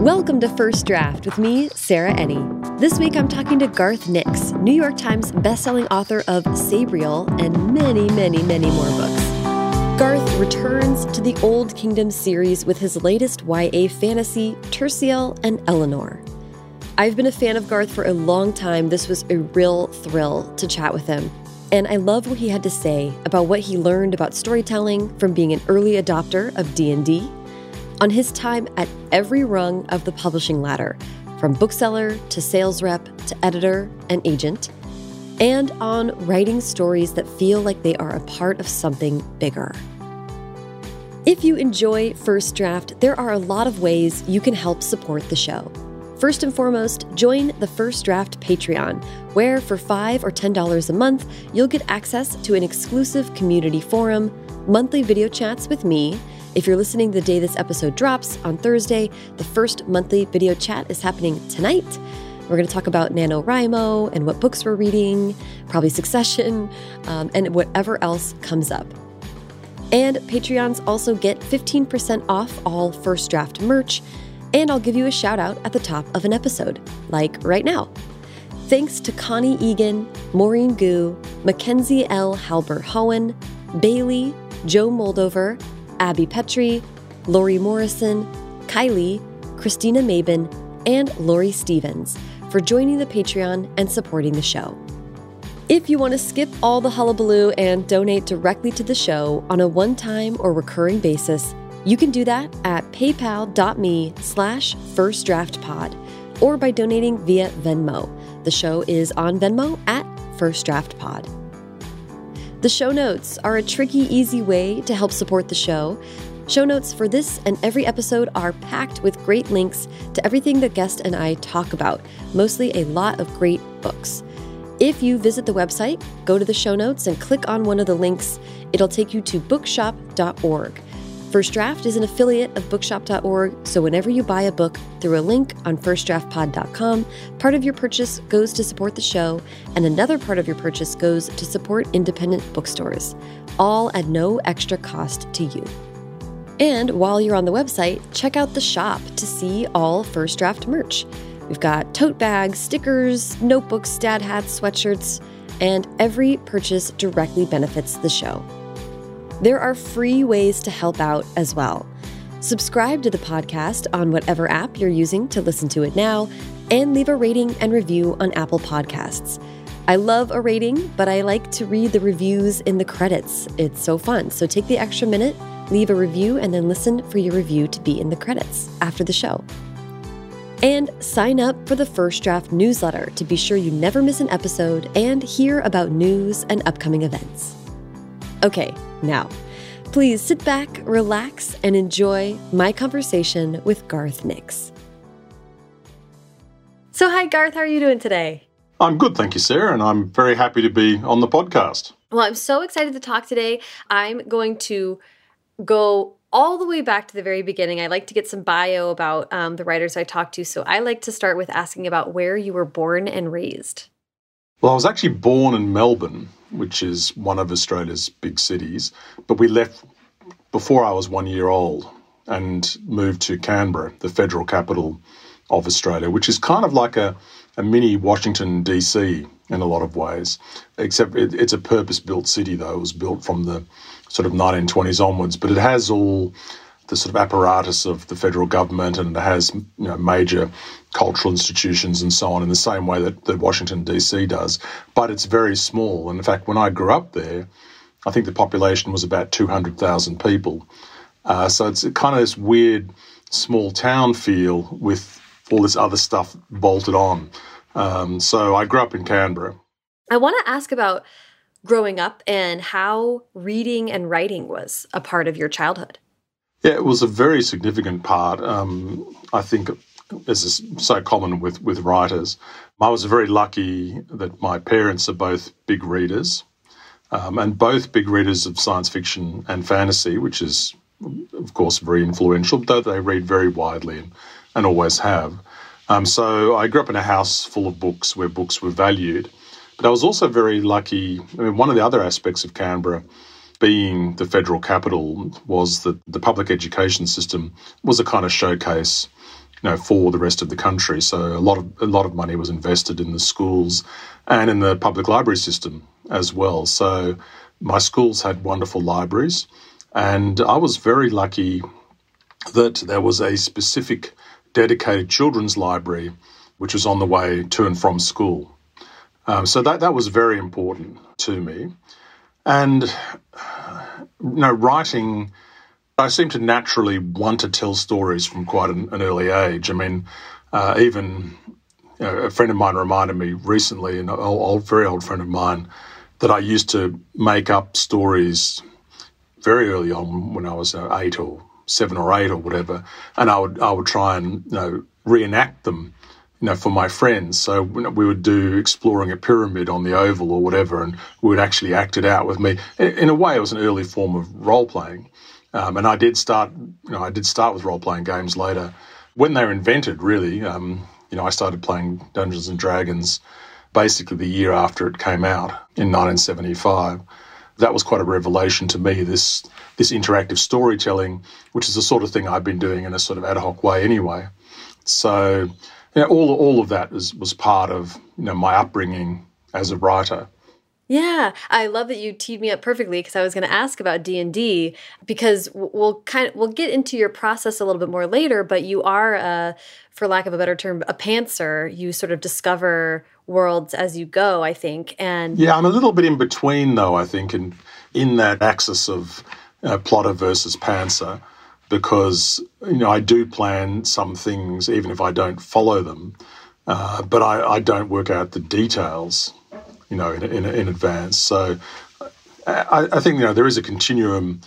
Welcome to First Draft with me, Sarah Enni. This week I'm talking to Garth Nix, New York Times bestselling author of Sabriel and many, many, many more books. Garth returns to the Old Kingdom series with his latest YA fantasy, Terciel and Elinor. I've been a fan of Garth for a long time. This was a real thrill to chat with him. And I love what he had to say about what he learned about storytelling from being an early adopter of D&D on his time at every rung of the publishing ladder, from bookseller to sales rep to editor and agent, and on writing stories that feel like they are a part of something bigger. If you enjoy First Draft, there are a lot of ways you can help support the show. First and foremost, join the First Draft Patreon, where for 5 or $10 a month, you'll get access to an exclusive community forum, monthly video chats with me, if you're listening the day this episode drops on Thursday, the first monthly video chat is happening tonight. We're going to talk about NaNoWriMo and what books we're reading, probably Succession, um, and whatever else comes up. And Patreons also get 15% off all first draft merch, and I'll give you a shout out at the top of an episode, like right now. Thanks to Connie Egan, Maureen Gu, Mackenzie L. Halber Hohen, Bailey, Joe Moldover, Abby Petrie, Lori Morrison, Kylie, Christina Mabin, and Lori Stevens for joining the Patreon and supporting the show. If you want to skip all the hullabaloo and donate directly to the show on a one-time or recurring basis, you can do that at paypal.me slash firstdraftpod or by donating via Venmo. The show is on Venmo at firstdraftpod. The show notes are a tricky, easy way to help support the show. Show notes for this and every episode are packed with great links to everything the guest and I talk about, mostly a lot of great books. If you visit the website, go to the show notes and click on one of the links. It'll take you to bookshop.org. First Draft is an affiliate of bookshop.org, so whenever you buy a book through a link on firstdraftpod.com, part of your purchase goes to support the show, and another part of your purchase goes to support independent bookstores, all at no extra cost to you. And while you're on the website, check out the shop to see all First Draft merch. We've got tote bags, stickers, notebooks, dad hats, sweatshirts, and every purchase directly benefits the show. There are free ways to help out as well. Subscribe to the podcast on whatever app you're using to listen to it now, and leave a rating and review on Apple Podcasts. I love a rating, but I like to read the reviews in the credits. It's so fun. So take the extra minute, leave a review, and then listen for your review to be in the credits after the show. And sign up for the First Draft newsletter to be sure you never miss an episode and hear about news and upcoming events. Okay, now, please sit back, relax, and enjoy my conversation with Garth Nix. So, hi, Garth, how are you doing today? I'm good, thank you, Sarah, and I'm very happy to be on the podcast. Well, I'm so excited to talk today. I'm going to go all the way back to the very beginning. I like to get some bio about um, the writers I talked to. So I like to start with asking about where you were born and raised. Well, I was actually born in Melbourne, which is one of Australia's big cities, but we left before I was one year old and moved to Canberra, the federal capital of Australia, which is kind of like a, a mini Washington, D.C. in a lot of ways, except it, it's a purpose built city, though. It was built from the sort of 1920s onwards, but it has all the sort of apparatus of the federal government and has you know, major cultural institutions and so on in the same way that, that Washington, D.C. does. But it's very small. And in fact, when I grew up there, I think the population was about 200,000 people. Uh, so it's kind of this weird small town feel with all this other stuff bolted on. Um, so I grew up in Canberra. I want to ask about growing up and how reading and writing was a part of your childhood. Yeah, it was a very significant part. Um, I think, as is so common with, with writers, I was very lucky that my parents are both big readers, um, and both big readers of science fiction and fantasy, which is, of course, very influential, though they read very widely and, and always have. Um, so I grew up in a house full of books where books were valued. But I was also very lucky. I mean, one of the other aspects of Canberra being the federal capital was that the public education system was a kind of showcase you know, for the rest of the country. So a lot of a lot of money was invested in the schools and in the public library system as well. So my schools had wonderful libraries, and I was very lucky that there was a specific dedicated children's library which was on the way to and from school. Um, so that that was very important to me, and you know, writing I seem to naturally want to tell stories from quite an, an early age. I mean, uh, even you know, a friend of mine reminded me recently, an old, old, very old friend of mine, that I used to make up stories very early on when I was uh, eight or seven or eight or whatever, and I would I would try and you know reenact them, you know, for my friends. So we would do exploring a pyramid on the Oval or whatever, and we would actually act it out with me. In a way, it was an early form of role playing. Um, and I did start, you know, I did start with role playing games later. When they were invented, really, um, you know, I started playing Dungeons and Dragons basically the year after it came out in 1975. That was quite a revelation to me. This this interactive storytelling, which is the sort of thing I've been doing in a sort of ad hoc way anyway. So, know, all all of that was was part of you know my upbringing as a writer. Yeah, I love that you teed me up perfectly because I was going to ask about D and D because we'll kind of we'll get into your process a little bit more later. But you are, uh, for lack of a better term, a pantser. You sort of discover worlds as you go. I think, and yeah, I'm a little bit in between though. I think in in that axis of uh, plotter versus pantser because you know I do plan some things even if I don't follow them, uh, but I, I don't work out the details you know, in, in, in advance. So I, I, think, you know, there is a continuum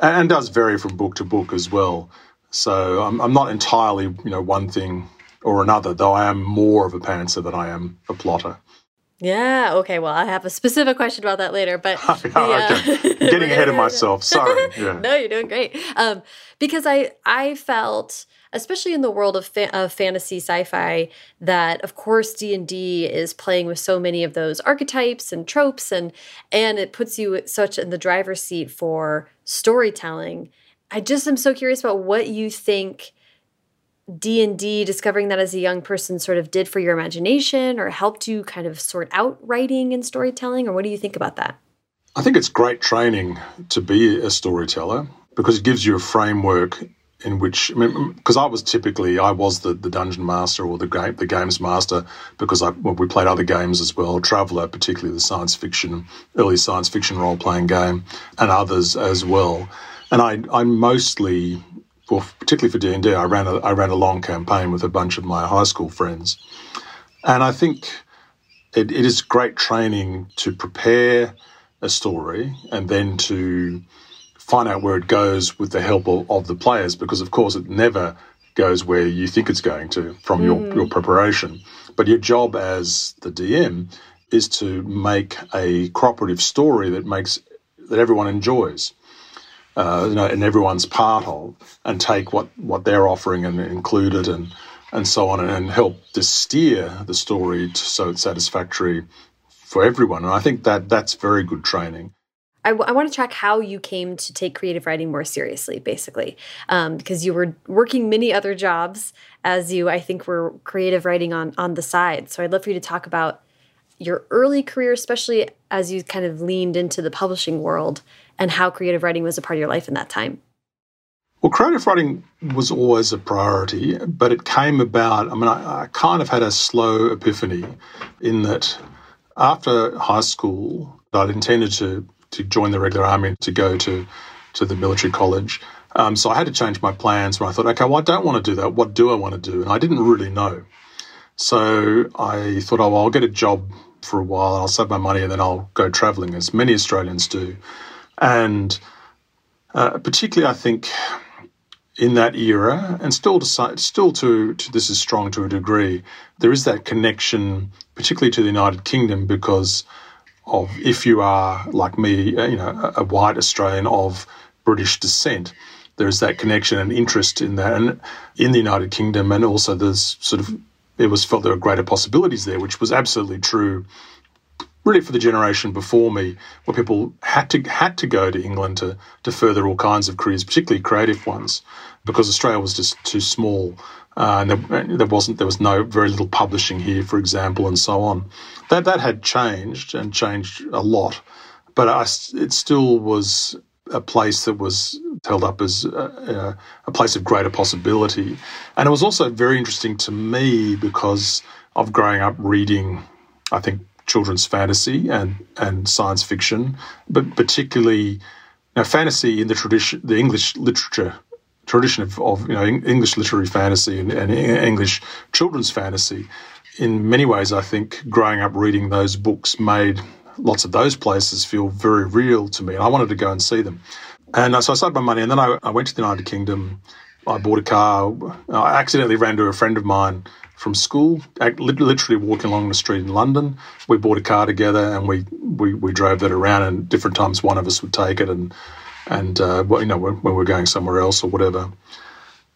and does vary from book to book as well. So I'm, I'm not entirely, you know, one thing or another, though I am more of a pantser than I am a plotter. Yeah. Okay. Well, I have a specific question about that later, but yeah. okay. getting ahead of myself. Sorry. Yeah. no, you're doing great. Um, because I I felt especially in the world of, fa of fantasy sci-fi that of course d&d is playing with so many of those archetypes and tropes and and it puts you such in the driver's seat for storytelling i just am so curious about what you think d&d discovering that as a young person sort of did for your imagination or helped you kind of sort out writing and storytelling or what do you think about that? I think it's great training to be a storyteller because it gives you a framework in which because I, mean, I, was typically I was the, the dungeon master or the game the games master because I well, we played other games as well Traveller particularly the science fiction early science fiction role playing game and others as well. And I I mostly well particularly for D and I ran a I ran a long campaign with a bunch of my high school friends. And I think it, it is great training to prepare a story and then to find out where it goes with the help of, of, the players because of course it never goes where you think it's going to from mm. your, your preparation. But your job as the dm is to make a cooperative story that makes that everyone enjoys uh, you know, and everyone's part of, and take what, what they're offering and include it, and and so on, and, and help to steer the story to, so it's satisfactory for everyone. And I think that that's very good training. I, want to track how you came to take creative writing more seriously, basically, um, because you were working many other jobs as you, I think, were creative writing on on the side. So I'd love for you to talk about your early career, especially as you kind of leaned into the publishing world, and how creative writing was a part of your life in that time. Well, creative writing was always a priority, but it came about. I mean, I, I kind of had a slow epiphany in that after high school, I'd intended to to join the regular army to go to to the military college. Um, so I had to change my plans. When I thought, okay, well, I don't want to do that. What do I want to do? And I didn't really know. So I thought, oh, well, I'll get a job for a while I'll save my money and then I'll go traveling, as many Australians do. And uh, particularly, I think in that era, and still to still to, to this is strong to a degree, there is that connection, particularly to the United Kingdom, because of if you are like me, uh, you know, a white Australian of British descent, there is that connection and interest in that, and in the United Kingdom, and also there's sort of it was felt there were greater possibilities there, which was absolutely true. Really, for the generation before me, where people had to had to go to England to to further all kinds of careers, particularly creative ones, because Australia was just too small Uh, and there, there, wasn't there was no very little publishing here, for example, and so on. That that had changed and changed a lot, but I, it still was a place that was held up as a, a, place of greater possibility. And it was also very interesting to me because of growing up reading, I think, children's fantasy and, and science fiction, but particularly now fantasy in the tradition, the English literature tradition of, of you know English literary fantasy and, and English children's fantasy. In many ways, I think growing up reading those books made lots of those places feel very real to me. And I wanted to go and see them. And so I saved my money and then I, I went to the United Kingdom. I bought a car. I accidentally ran to a friend of mine from school, literally walking along the street in London. We bought a car together and we, we, we drove that around. And different times, one of us would take it, and and uh, you know when, when we we're going somewhere else or whatever.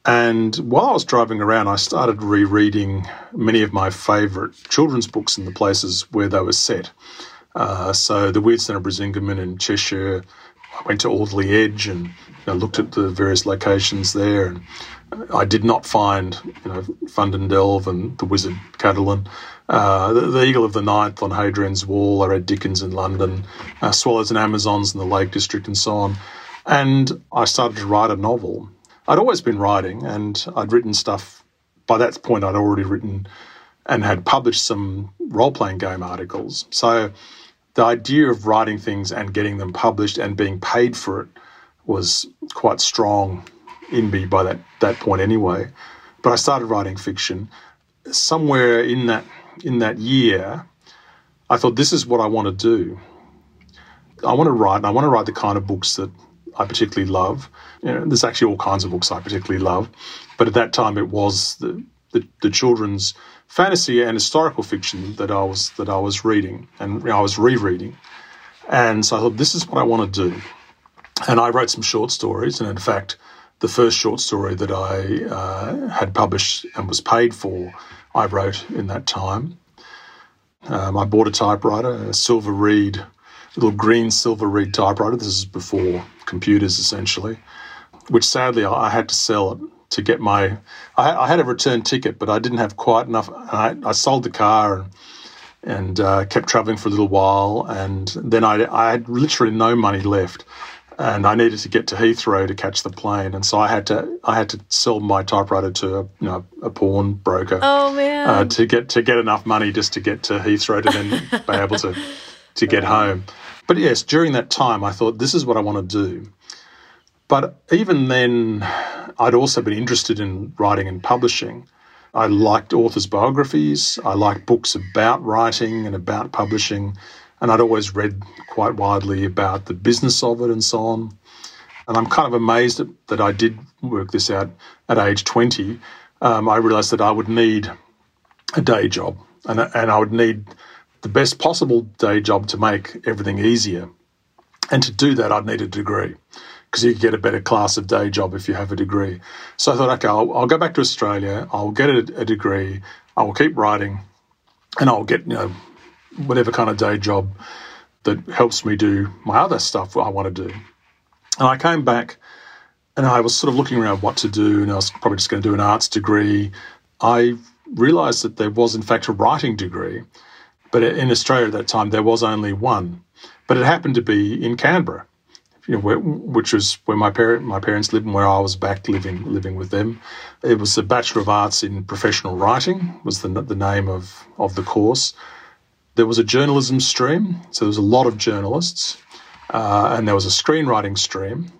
And while I was driving around, I started rereading many of my favourite children's books in the places where they were set. Uh, so the Weird of Brisingamen in Cheshire. I went to Alderley Edge and you know, looked at the various locations there. And I did not find, you know, Delve and the Wizard Cadellin. Uh, the, the, Eagle of the Ninth on Hadrian's Wall. I read Dickens in London, uh, Swallows and Amazons in the Lake District, and so on. And I started to write a novel. I'd always been writing, and I'd written stuff. By that point, I'd already written and had published some role playing game articles. So the idea of writing things and getting them published and being paid for it was quite strong in me by that, that point anyway. But I started writing fiction. Somewhere in that in that year, I thought this is what I want to do. I want to write, and I want to write the kind of books that I particularly love. You know, there's actually all kinds of books I particularly love, but at that time it was the, the, the children's fantasy and historical fiction that I was that I was reading and I was rereading, and so I thought this is what I want to do, and I wrote some short stories, and in fact, the first short story that I uh, had published and was paid for, I wrote in that time. Um, I bought a typewriter, a Silver Reed, little green Silver Reed typewriter. This is before computers, essentially, which sadly I had to sell it to get my. I, I, had a return ticket, but I didn't have quite enough. I, I sold the car and, and uh, kept traveling for a little while, and then I, I had literally no money left, and I needed to get to Heathrow to catch the plane, and so I had to I had to sell my typewriter to a, you know, a pawn broker. Oh man! Uh, to get to get enough money just to get to Heathrow to then be able to to get home. But yes, during that time, I thought this is what I want to do. But even then, I'd also been interested in writing and publishing. I liked authors' biographies. I liked books about writing and about publishing. And I'd always read quite widely about the business of it and so on. And I'm kind of amazed that I did work this out at age 20. Um, I realized that I would need a day job and, and I would need the best possible day job to make everything easier. And to do that, I'd need a degree because you get a better class of day job if you have a degree. So I thought, okay, I'll, I'll go back to Australia. I'll get a, a, degree. I will keep writing, and I'll get you know whatever kind of day job that helps me do my other stuff I want to do. And I came back, and I was sort of looking around what to do, and I was probably just going to do an arts degree. I realised that there was in fact a writing degree, but in Australia at that time there was only one, but it happened to be in Canberra you know, which was where my parent my parents lived and where I was back living living with them. It was a Bachelor of Arts in Professional Writing was the the name of of the course. There was a journalism stream, so there was a lot of journalists, uh, and there was a screenwriting stream.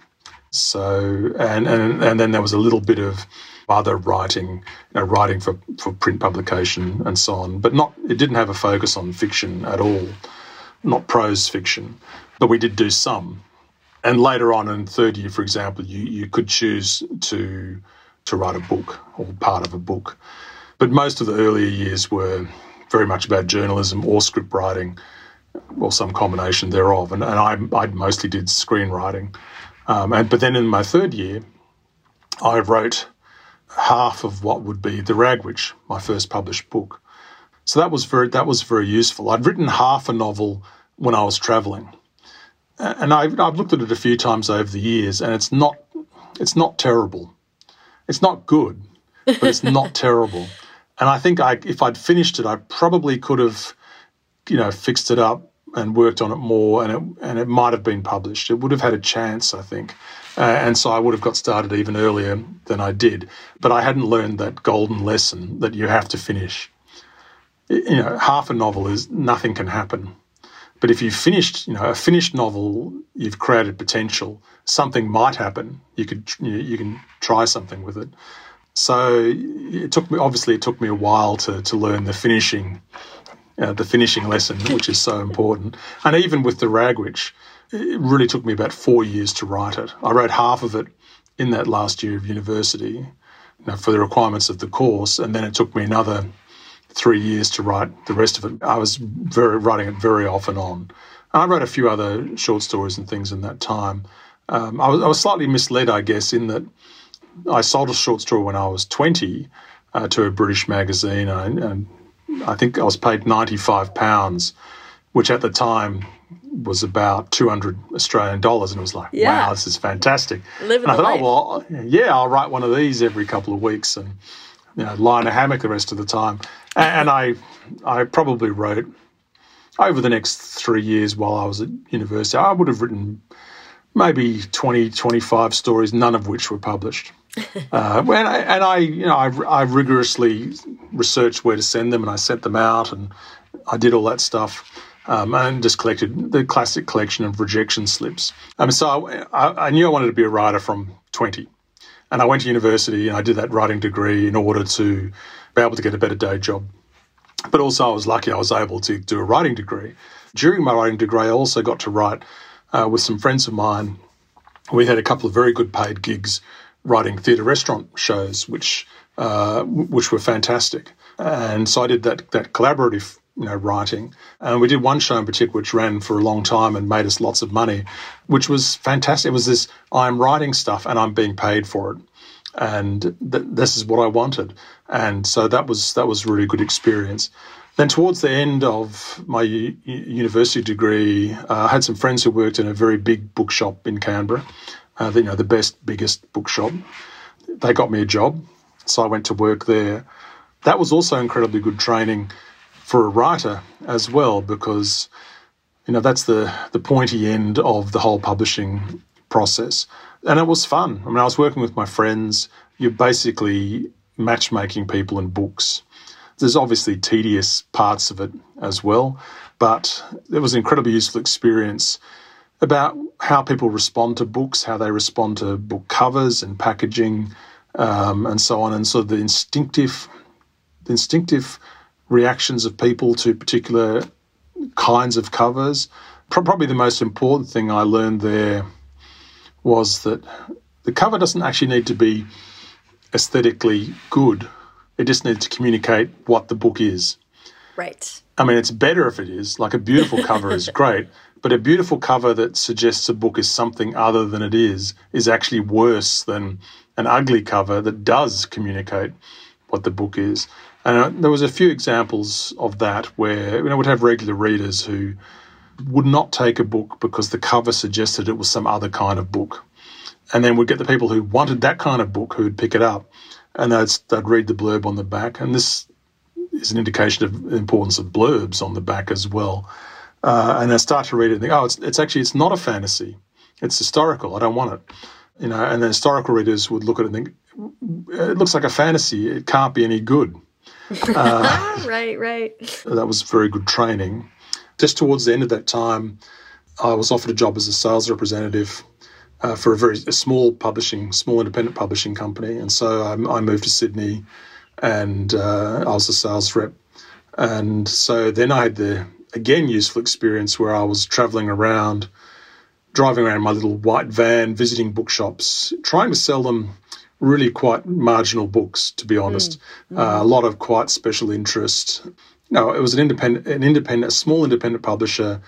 So and, and and then there was a little bit of other writing, you know, writing for, for print publication and so on, but not it didn't have a focus on fiction at all, not prose fiction, but we did do some and later on in third year, for example, you, you could choose to to write a book or part of a book. But most of the earlier years were very much about journalism or script writing, or some combination thereof. And, and I, I mostly did screenwriting. Um, and but then in my third year, I wrote half of what would be the Ragwitch, my first published book. So that was very that was very useful. I'd written half a novel when I was travelling and I've, I've looked at it a few times over the years, and it's not it's not terrible. It's not good, but it's not terrible. And I think I, if I'd finished it, I probably could have, you know, fixed it up and worked on it more, and it and it might have been published. It would have had a chance, I think. Uh, and so I would have got started even earlier than I did. But I hadn't learned that golden lesson that you have to finish. You know, half a novel is nothing can happen. But if you've finished, you know, a finished novel, you've created potential. Something might happen. You could, you, you can try something with it. So it took me. Obviously, it took me a while to to learn the finishing, uh, the finishing lesson, which is so important. And even with the Ragwitch, it really took me about four years to write it. I wrote half of it in that last year of university you know, for the requirements of the course, and then it took me another three years to write the rest of it. I was very writing it very off and on. I wrote a few other short stories and things in that time. Um, I, was, I, was, slightly misled, I guess, in that I sold a short story when I was 20 uh, to a British magazine, and, and I think I was paid 95 pounds, which at the time was about 200 Australian dollars. And it was like, yeah. wow, this is fantastic. Living and I thought, life. oh, well, yeah, I'll write one of these every couple of weeks and you know, lie in a hammock the rest of the time. And, I, I probably wrote over the next three years while I was at university, I would have written maybe 20, 25 stories, none of which were published. uh, and, I, and I, you know, I, I rigorously researched where to send them, and I sent them out, and I did all that stuff um, and just collected the classic collection of rejection slips. Um, so I, I, knew I wanted to be a writer from 20. And I went to university and I did that writing degree in order to be able to get a better day job. But also, I was lucky I was able to do a writing degree. During my writing degree, I also got to write uh, with some friends of mine. We had a couple of very good paid gigs writing theatre restaurant shows, which uh, which were fantastic. And so I did that that collaborative you know, writing. And we did one show in particular which ran for a long time and made us lots of money, which was fantastic. It was this I'm writing stuff and I'm being paid for it. And th- this is what I wanted. And so that was that was a really good experience. Then towards the end of my university degree, uh, I had some friends who worked in a very big bookshop in Canberra, uh, you know, the best, biggest bookshop. They got me a job, so I went to work there. That was also incredibly good training for a writer as well, because you know that's the the pointy end of the whole publishing process, and it was fun. I mean, I was working with my friends. You're basically matchmaking people and books. There's obviously tedious parts of it as well, but it was an incredibly useful experience about how people respond to books, how they respond to book covers and packaging, um, and so on, and so the instinctive, the instinctive reactions of people to particular kinds of covers. Probably the most important thing I learned there was that the cover doesn't actually need to be aesthetically good. It just needs to communicate what the book is. Right. I mean, it's better if it is. Like a beautiful cover is great, but a beautiful cover that suggests a book is something other than it is is actually worse than an ugly cover that does communicate what the book is. And uh, there was a few examples of that where you know we'd have regular readers who would not take a book because the cover suggested it was some other kind of book, and then we'd get the people who wanted that kind of book who'd pick it up, and they'd, they'd read the blurb on the back, and this is an indication of the importance of blurbs on the back as well. Uh, and they start to read it and think, oh, it's, it's actually it's not a fantasy, it's historical. I don't want it, you know. And the historical readers would look at it and think, it looks like a fantasy. It can't be any good. Uh, right, right. That was very good training. Just towards the end of that time, I was offered a job as a sales representative uh, for a very a small publishing, small independent publishing company, and so I, I moved to Sydney, and uh, I was a sales rep, and so then I had the again useful experience where I was travelling around, driving around my little white van, visiting bookshops, trying to sell them really quite marginal books, to be honest. Mm. Uh, a lot of quite special interest. No, it was an independent, an independent, a small independent publisher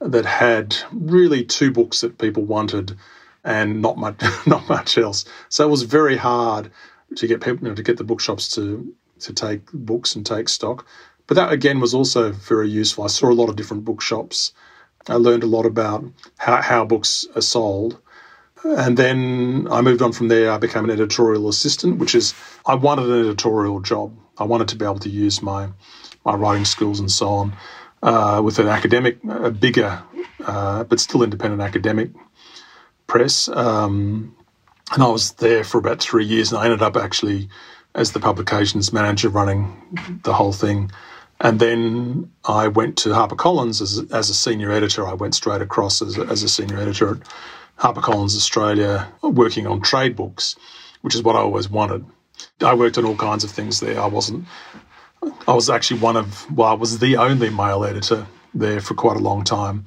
that had really two books that people wanted, and not much, not much else. So it was very hard to get people, you know, to get the bookshops to to take books and take stock. But that again was also very useful. I saw a lot of different bookshops. I learned a lot about how, how books are sold and then I moved on from there. I became an editorial assistant, which is I wanted an editorial job. I wanted to be able to use my my writing skills and so on uh, with an academic, a bigger uh, but still independent academic press. Um, and I was there for about three years, and I ended up actually as the publications manager running the whole thing. And then I went to HarperCollins as, as a senior editor. I went straight across as as a senior editor at HarperCollins Australia, working on trade books, which is what I always wanted. I worked on all kinds of things there. I wasn't. I was actually one of. Well, I was the only male editor there for quite a long time.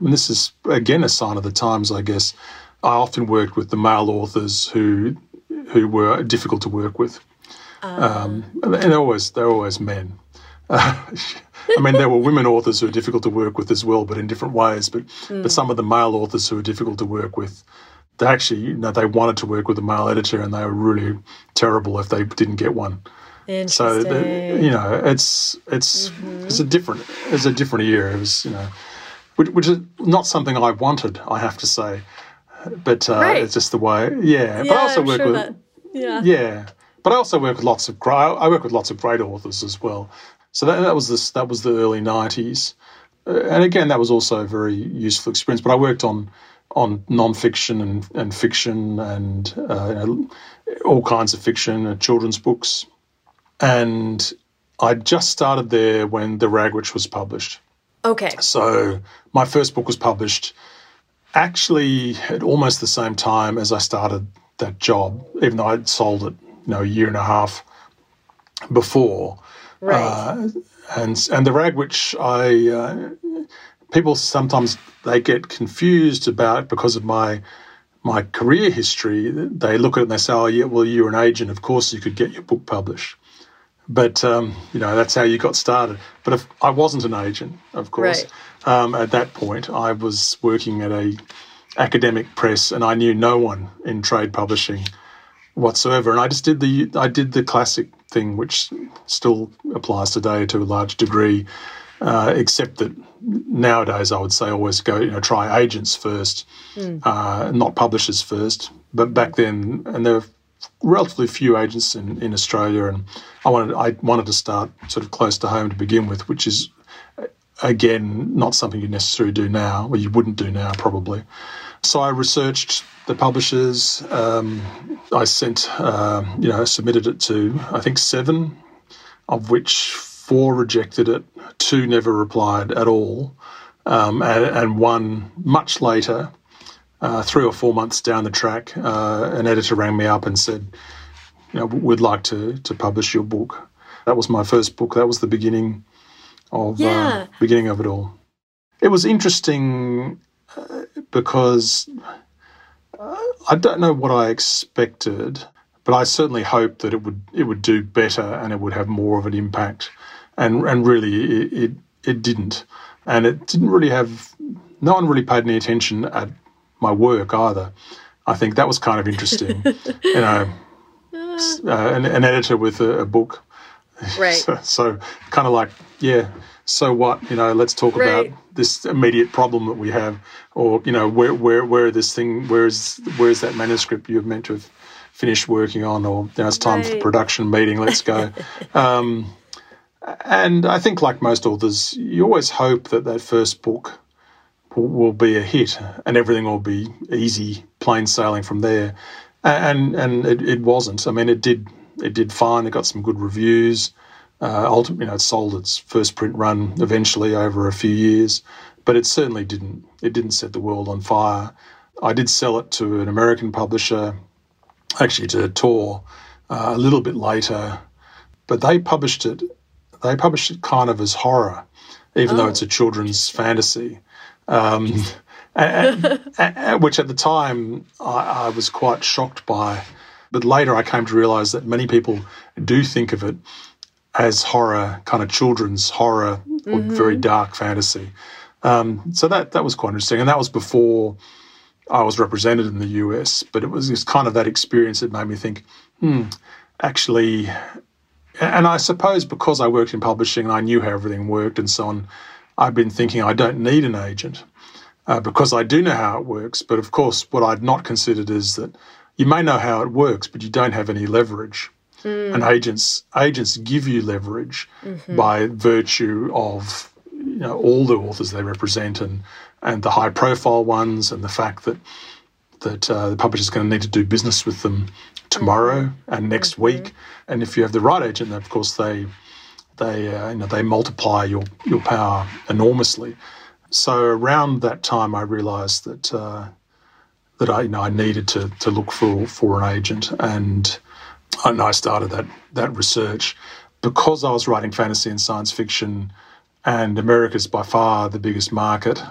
And this is again a sign of the times, I guess. I often worked with the male authors who who were difficult to work with, uh. um, and they're always they're always men. Uh, I mean, there were women authors who are difficult to work with as well, but in different ways. But mm. but some of the male authors who are difficult to work with, they actually you know they wanted to work with a male editor, and they were really terrible if they didn't get one. So you know, it's it's mm-hmm. it's a different it's a different era. It was you know, which, which, is not something I wanted, I have to say, but uh, right. it's just the way. Yeah, yeah but I also I'm work sure with that, yeah yeah. But I also work with lots of great. I work with lots of great authors as well. So that, that was this. That was the early '90s, uh, and again, that was also a very useful experience. But I worked on on non-fiction and, and fiction and uh, you know, all kinds of fiction, and children's books, and I just started there when The Ragwitch was published. Okay. So my first book was published actually at almost the same time as I started that job, even though I'd sold it, you know, a year and a half before. Right. Uh, and and the Ragwitch I uh, people sometimes they get confused about because of my my career history. They look at it and they say, "Oh, yeah, well, you're an agent. Of course, you could get your book published." But um, you know that's how you got started. But if I wasn't an agent, of course, right. um, at that point I was working at a academic press, and I knew no one in trade publishing whatsoever. And I just did the I did the classic thing, which still applies today to a large degree, uh, except that nowadays I would say always go you know try agents first, mm. uh, not publishers first. But back then, and there were relatively few agents in, in Australia, and I wanted I wanted to start sort of close to home to begin with, which is again not something you necessarily do now, or you wouldn't do now probably. So I researched the publishers. Um, I sent, uh, you know, submitted it to I think seven, of which four rejected it, two never replied at all, um, and, and, one much later, uh, three or four months down the track, uh, an editor rang me up and said, you know, we'd like to to publish your book. That was my first book. That was the beginning of uh, beginning of it all. It was interesting because uh, I don't know what I expected, but I certainly hoped that it would it would do better and it would have more of an impact. And and really, it it, it didn't, and it didn't really have. No one really paid any attention at my work either. I think that was kind of interesting. you know, uh, an, an, editor with a, a book. Right. so, so kind of like, yeah, so what? You know, let's talk right. about this immediate problem that we have, or you know, where where where this thing, where is where is that manuscript you're meant to have finished working on, or you know, it's time right. for the production meeting. Let's go. um, and I think, like most authors, you always hope that that first book will, will be a hit, and everything will be easy, plain sailing from there. And and it, it wasn't. I mean, it did it did fine. It got some good reviews. Uh, ultimately, you know, it sold its first print run eventually over a few years, but it certainly didn't. It didn't set the world on fire. I did sell it to an American publisher, actually to Tor, uh, a little bit later, but they published it. They published it kind of as horror, even oh. though it's a children's fantasy. Um, and, and, which at the time I, I was quite shocked by. But later I came to realize that many people do think of it as horror, kind of children's horror mm-hmm. or very dark fantasy. Um, so that that was quite interesting, and that was before I was represented in the US. But it was just kind of that experience that made me think, hmm, actually. And I suppose because I worked in publishing and I knew how everything worked and so on, I've been thinking I don't need an agent. uh, because I do know how it works. But of course, what I'd not considered is that you may know how it works, but you don't have any leverage. Mm. And agents agents give you leverage mm-hmm. by virtue of you know all the authors they represent and and the high profile ones and the fact that that uh, the publisher's going to need to do business with them tomorrow mm-hmm. and next mm-hmm. week. And if you have the right agent, of course they they uh, you know they multiply your your power enormously. So around that time, I realised that uh, that I you know I needed to to look for for an agent, and and I started that that research because I was writing fantasy and science fiction, and America's by far the biggest market,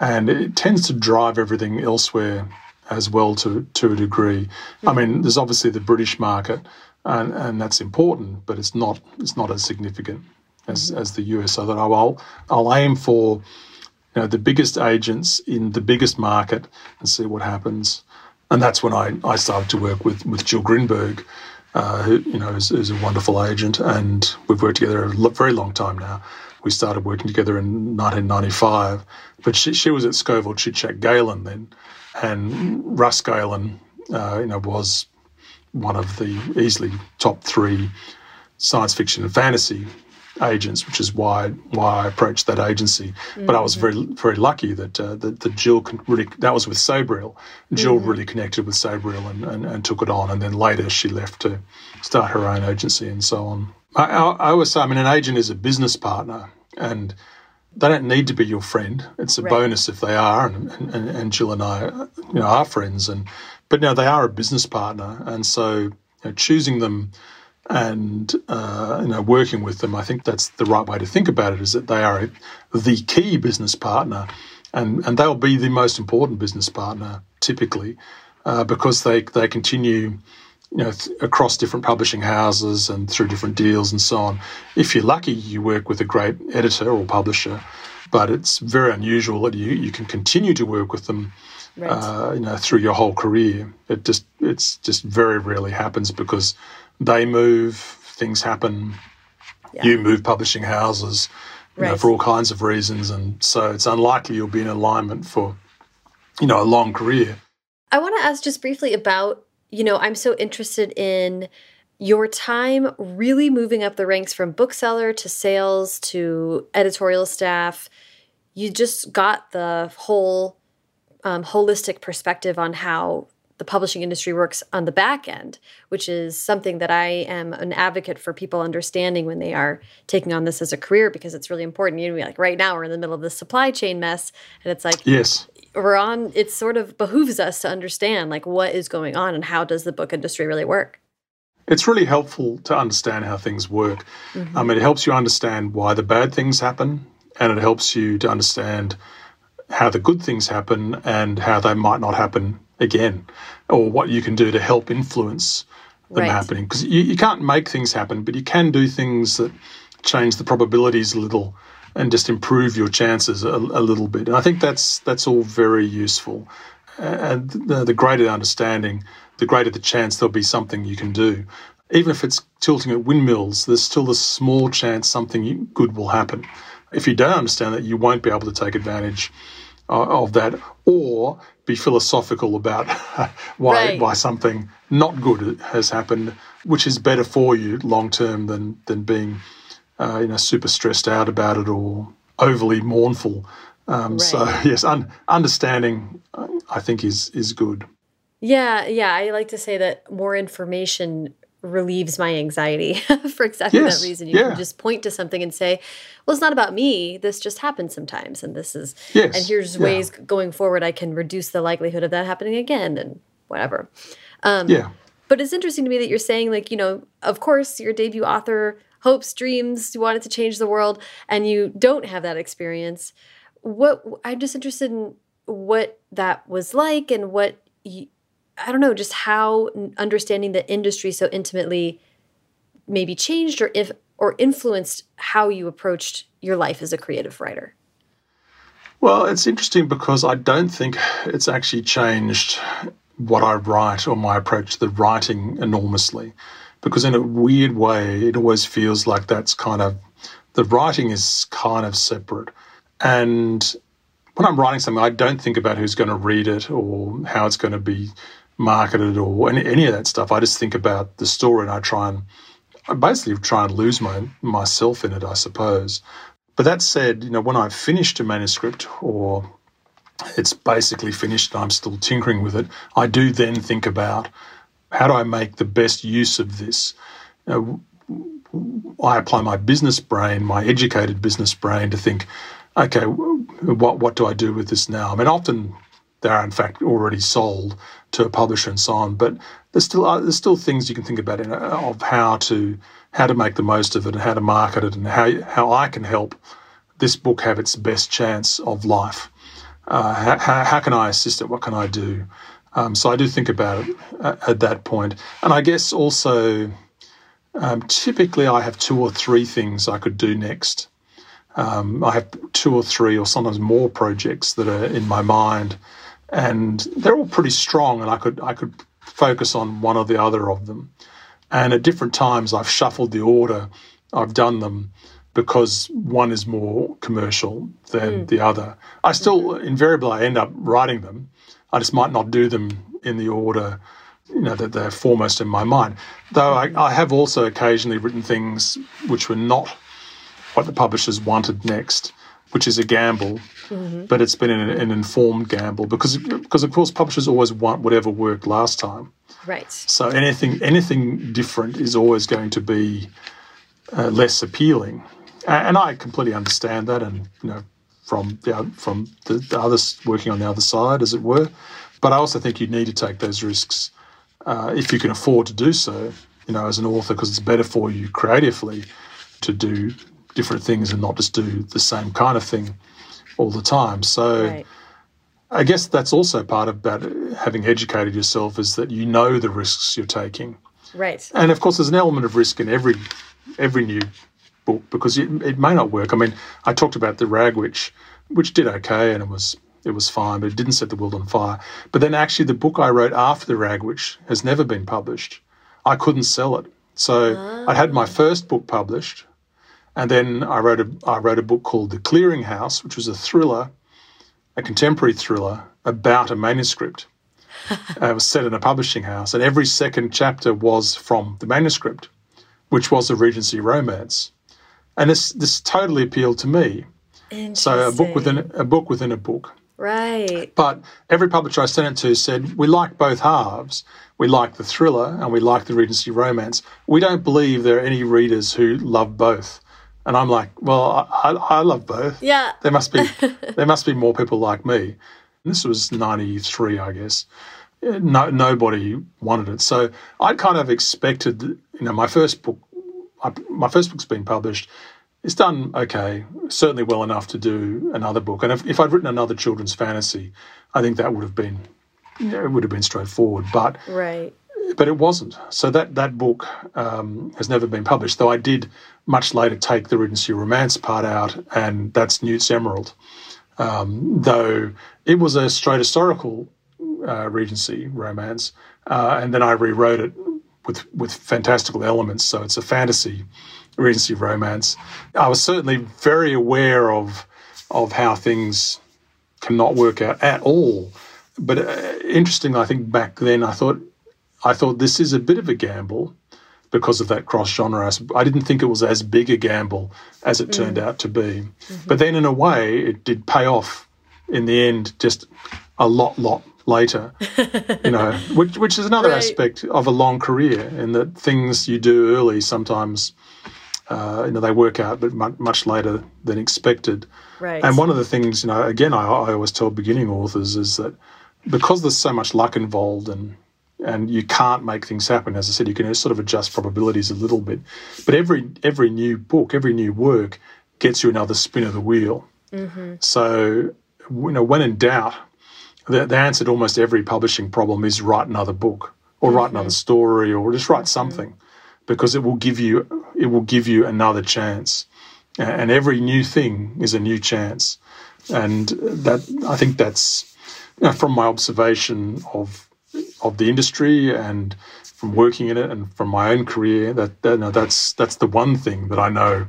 and it tends to drive everything elsewhere as well to to a degree. I mean, there's obviously the British market, and, and that's important, but it's not it's not as significant as, mm-hmm. as the US. So that I'll I'll aim for you know the biggest agents in the biggest market and see what happens. And that's when I, I started to work with with Jill Grinberg, uh, who you know is, is, a wonderful agent, and we've worked together a very long time now. We started working together in 1995, but she, she was at Scovil Chichak Galen then, and Russ Galen, uh, you know, was one of the easily top three science fiction and fantasy agents, which is why why I approached that agency. Mm-hmm. But I was very very lucky that uh, that, that Jill really that was with Sabriel. Jill mm-hmm. really connected with Sabriel and, and, and, took it on, and then later she left to start her own agency and so on. I, I, I always say, I mean, an agent is a business partner, and they don't need to be your friend. It's a right. bonus if they are, and, and, and Jill and I, you know, are friends, and but now they are a business partner, and so you know, choosing them and uh, you know working with them, I think that's the right way to think about it. Is that they are the key business partner, and and they'll be the most important business partner typically uh, because they they continue. You know, th- across different publishing houses and through different deals and so on. If you're lucky, you work with a great editor or publisher, but it's very unusual that you, you can continue to work with them right. uh, you know, through your whole career. It just it's just very rarely happens because they move, things happen. Yeah. You move publishing houses, right. know, for all kinds of reasons, and so it's unlikely you'll be in alignment for, you know, a long career. I want to ask just briefly about, you know, I'm so interested in your time really moving up the ranks from bookseller to sales to editorial staff. You just got the whole um, holistic perspective on how the publishing industry works on the back end, which is something that I am an advocate for people understanding when they are taking on this as a career because it's really important. You know, like right now we're in the middle of the supply chain mess, and it's like yes, we're on. It sort of behooves us to understand like what is going on and how does the book industry really work. It's really helpful to understand how things work. Mm-hmm. Um, it helps you understand why the bad things happen, and it helps you to understand how the good things happen and how they might not happen again, or what you can do to help influence them right. happening. Because you, you can't make things happen, but you can do things that change the probabilities a little and just improve your chances a, a little bit. And I think that's that's all very useful. And the, the greater the understanding, the greater the chance there'll be something you can do. Even if it's tilting at windmills, there's still a small chance something good will happen. If you don't understand that, you won't be able to take advantage of that, or be philosophical about why right. why something not good has happened, which is better for you long term than than being uh, you know super stressed out about it or overly mournful. Um, right. So yes, un- understanding uh, I think is is good. Yeah, yeah. I like to say that more information relieves my anxiety for exactly yes, that reason. You yeah. can just point to something and say, well, it's not about me. This just happens sometimes. And this is, yes, and here's ways going forward I can reduce the likelihood of that happening again and whatever. Um, yeah. But it's interesting to me that you're saying, like, you know, of course, your debut author hopes, dreams, you wanted to change the world, and you don't have that experience. What I'm just interested in what that was like and what you, I don't know, just how understanding the industry so intimately maybe changed or if or influenced how you approached your life as a creative writer. Well, it's interesting because I don't think it's actually changed what I write or my approach to the writing enormously. Because in a weird way, it always feels like that's kind of the writing is kind of separate. And when I'm writing something, I don't think about who's going to read it or how it's going to be marketed or any, any of that stuff. I just think about the story and I try and I basically try and lose my myself in it, I suppose. But that said, you know, when I've finished a manuscript or it's basically finished and I'm still tinkering with it, I do then think about how do I make the best use of this? You know, I apply my business brain, my educated business brain, to think, okay, what what do I do with this now? I mean, often they are in fact already sold to a publisher and so on, but there's still uh, there's still things you can think about in, uh, of how to how to make the most of it and how to market it and how how I can help this book have its best chance of life. Uh, how, how, can I assist it? What can I do? Um, so I do think about it at, at that point. point, and I guess also um, typically I have two or three things I could do next. Um, I have two or three, or sometimes more projects that are in my mind, and they're all pretty strong, and I could I could focus on one or the other of them. And at different times, I've shuffled the order I've done them because one is more commercial than mm. the other. I still invariably I end up writing them. I just might not do them in the order you know that they're foremost in my mind. Though I, I have also occasionally written things which were not what the publishers wanted next, which is a gamble, mm-hmm. but it's been an, an, informed gamble because because of course publishers always want whatever worked last time. Right. So anything anything different is always going to be uh, less appealing, and I completely understand that, and you know from the from the, the others working on the other side, as it were. But I also think you need to take those risks uh, if you can afford to do so. You know, as an author, because it's better for you creatively to do different things and not just do the same kind of thing all the time. So right. I guess that's also part of about having educated yourself is that you know the risks you're taking. Right. And of course, there's an element of risk in every every new book because it, it may not work. I mean, I talked about the Ragwitch, which did okay and it was it was fine, but it didn't set the world on fire. But then actually, the book I wrote after the Ragwitch has never been published. I couldn't sell it, so oh. I had my first book published, and then I wrote a I wrote a book called The Clearinghouse, which was a thriller, a contemporary thriller about a manuscript. uh, it was set in a publishing house, and every second chapter was from the manuscript, which was a Regency romance, and this this totally appealed to me. So a book within a book within a book. Right. But every publisher I sent it to said, we like both halves. We like the thriller and we like the Regency romance. We don't believe there are any readers who love both. And I'm like, well, I, I love both. Yeah. There must be there must be more people like me. And this was '93, I guess. No, nobody wanted it, so I'd kind of expected. You know, my first book, I, my first book's been published. It's done okay, certainly well enough to do another book. And if, if I'd written another children's fantasy, I think that would have been, you know, it would have been straightforward. But right but it wasn't. So that that book um, has never been published. Though I did much later take the Regency romance part out, and that's Newt's Emerald. Um, though it was a straight historical uh, Regency romance, uh, and then I rewrote it with with fantastical elements. So it's a fantasy Regency romance. I was certainly very aware of of how things cannot work out at all. But uh, interesting, I think back then I thought I thought this is a bit of a gamble because of that cross genre. I didn't think it was as big a gamble as it mm. turned out to be. Mm-hmm. But then, in a way, it did pay off in the end, just a lot, lot later. you know, which which is another right. aspect of a long career, in that things you do early sometimes. Uh, you know, they work out, but much, much later than expected. Right. And one of the things, you know, again, I, I always tell beginning authors is that because there's so much luck involved and and you can't make things happen. As I said, you can sort of adjust probabilities a little bit, but every every new book, every new work gets you another spin of the wheel. Mm-hmm. So, you know, when in doubt, the, the, answer to almost every publishing problem is write another book or mm-hmm. write another story or just write mm-hmm. something, because it will give you it will give you another chance, and every new thing is a new chance, and that I think that's you know, from my observation of of the industry and from working in it and from my own career that, that no, that's that's the one thing that I know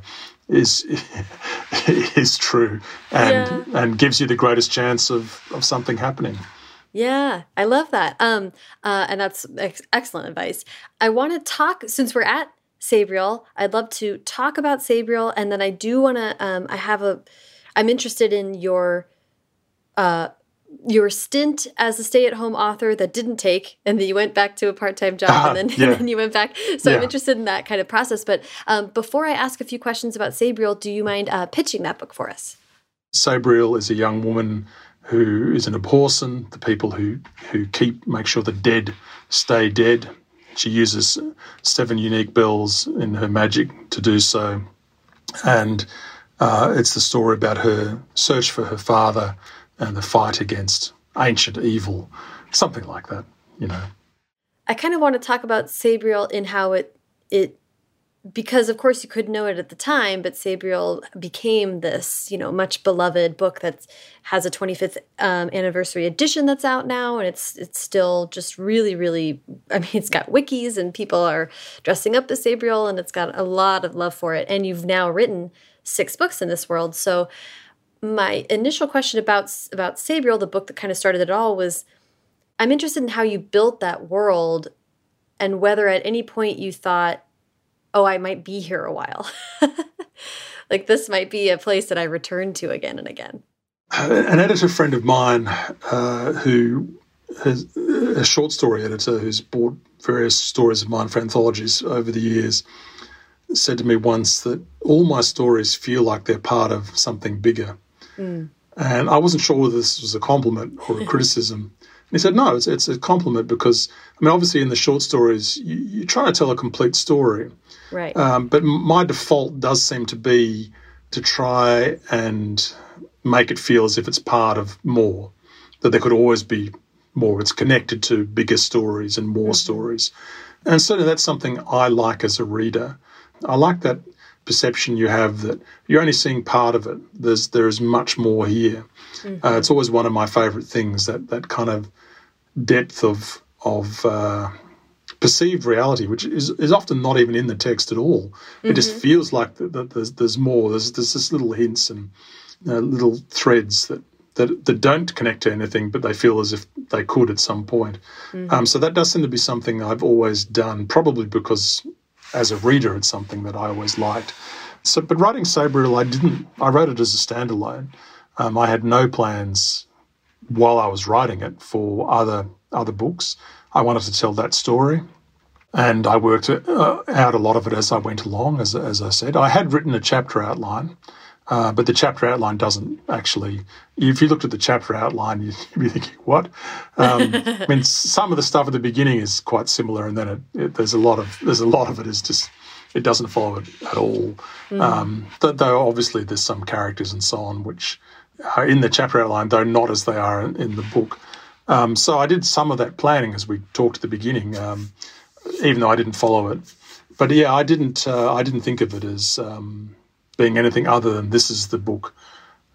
is is true and yeah. and gives you the greatest chance of, of something happening. Yeah, I love that. Um, uh, and that's ex excellent advice. I want to talk since we're at Sabriel. I'd love to talk about Sabriel, and then I do want to. Um, I have a. I'm interested in your, uh, your stint as a stay-at-home author that didn't take, and then you went back to a part-time job, uh, and, then, yeah. and, then, you went back. So yeah. I'm interested in that kind of process. But um, before I ask a few questions about Sabriel, do you mind uh, pitching that book for us? Sabriel is a young woman who is an abhorsen, the people who, who keep make sure the dead stay dead. She uses seven unique bells in her magic to do so. And uh, it's the story about her search for her father and the fight against ancient evil, something like that, you know. I kind of want to talk about Sabriel in how it it because of course you couldn't know it at the time, but Sabriel became this, you know, much beloved book that has a 25th um, anniversary edition that's out now, and it's it's still just really, really. I mean, it's got wikis and people are dressing up as Sabriel, and it's got a lot of love for it. And you've now written six books in this world, so my initial question about about Sabriel, the book that kind of started it all, was I'm interested in how you built that world, and whether at any point you thought oh, I might be here a while. like this might be a place that I return to again and again. An editor friend of mine uh, who has a short story editor who's bought various stories of mine for anthologies over the years said to me once that all my stories feel like they're part of something bigger. Mm. And I wasn't sure whether this was a compliment or a criticism. And he said, no, it's, it's, a compliment because, I mean, obviously in the short stories, you, you try to tell a complete story. Right. Um, but my default does seem to be to try and make it feel as if it's part of more, that there could always be more. It's connected to bigger stories and more mm-hmm. stories. And certainly that's something I like as a reader. I like that perception you have that you're only seeing part of it. There's there is much more here. Mm-hmm. Uh, it's always one of my favourite things that that kind of depth of of uh, perceived reality, which is, is often not even in the text at all. Mm-hmm. It just mm-hmm. feels like that, that there's, there's more. There's, there's this little hints and uh, little threads that, that that don't connect to anything, but they feel as if they could at some point. Mm-hmm. Um, so that does seem to be something I've always done, probably because as a reader, it's something that I always liked. So, but writing Sabriel, I didn't. I wrote it as a standalone. Um, I had no plans while I was writing it for other other books. I wanted to tell that story, and I worked uh, out a lot of it as I went along. As as I said, I had written a chapter outline, uh, but the chapter outline doesn't actually. If you looked at the chapter outline, you'd be thinking, "What?" Um, I mean, some of the stuff at the beginning is quite similar, and then it, it, there's a lot of there's a lot of it is just it doesn't follow it at all. Mm. Um, though obviously there's some characters and so on which are in the chapter outline, though not as they are in, in the book. Um, so I did some of that planning as we talked at the beginning, um, even though I didn't follow it. But yeah, I didn't. Uh, I didn't think of it as um, being anything other than this is the book,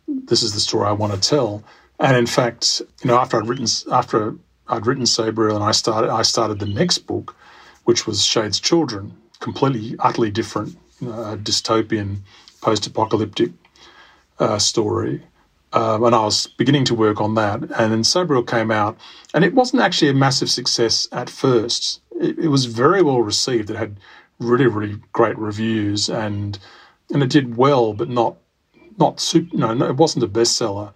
this is the story I want to tell. And in fact, you know, after I'd written after I'd written Sabriel and I started I started the next book, which was Shade's Children, completely utterly different, uh, dystopian, post-apocalyptic uh, story. Um, and I was beginning to work on that. And then Sabriel came out, and it wasn't actually a massive success at first. It, it, was very well received. It had really, really great reviews, and and it did well, but not not super. No, no, it wasn't a bestseller.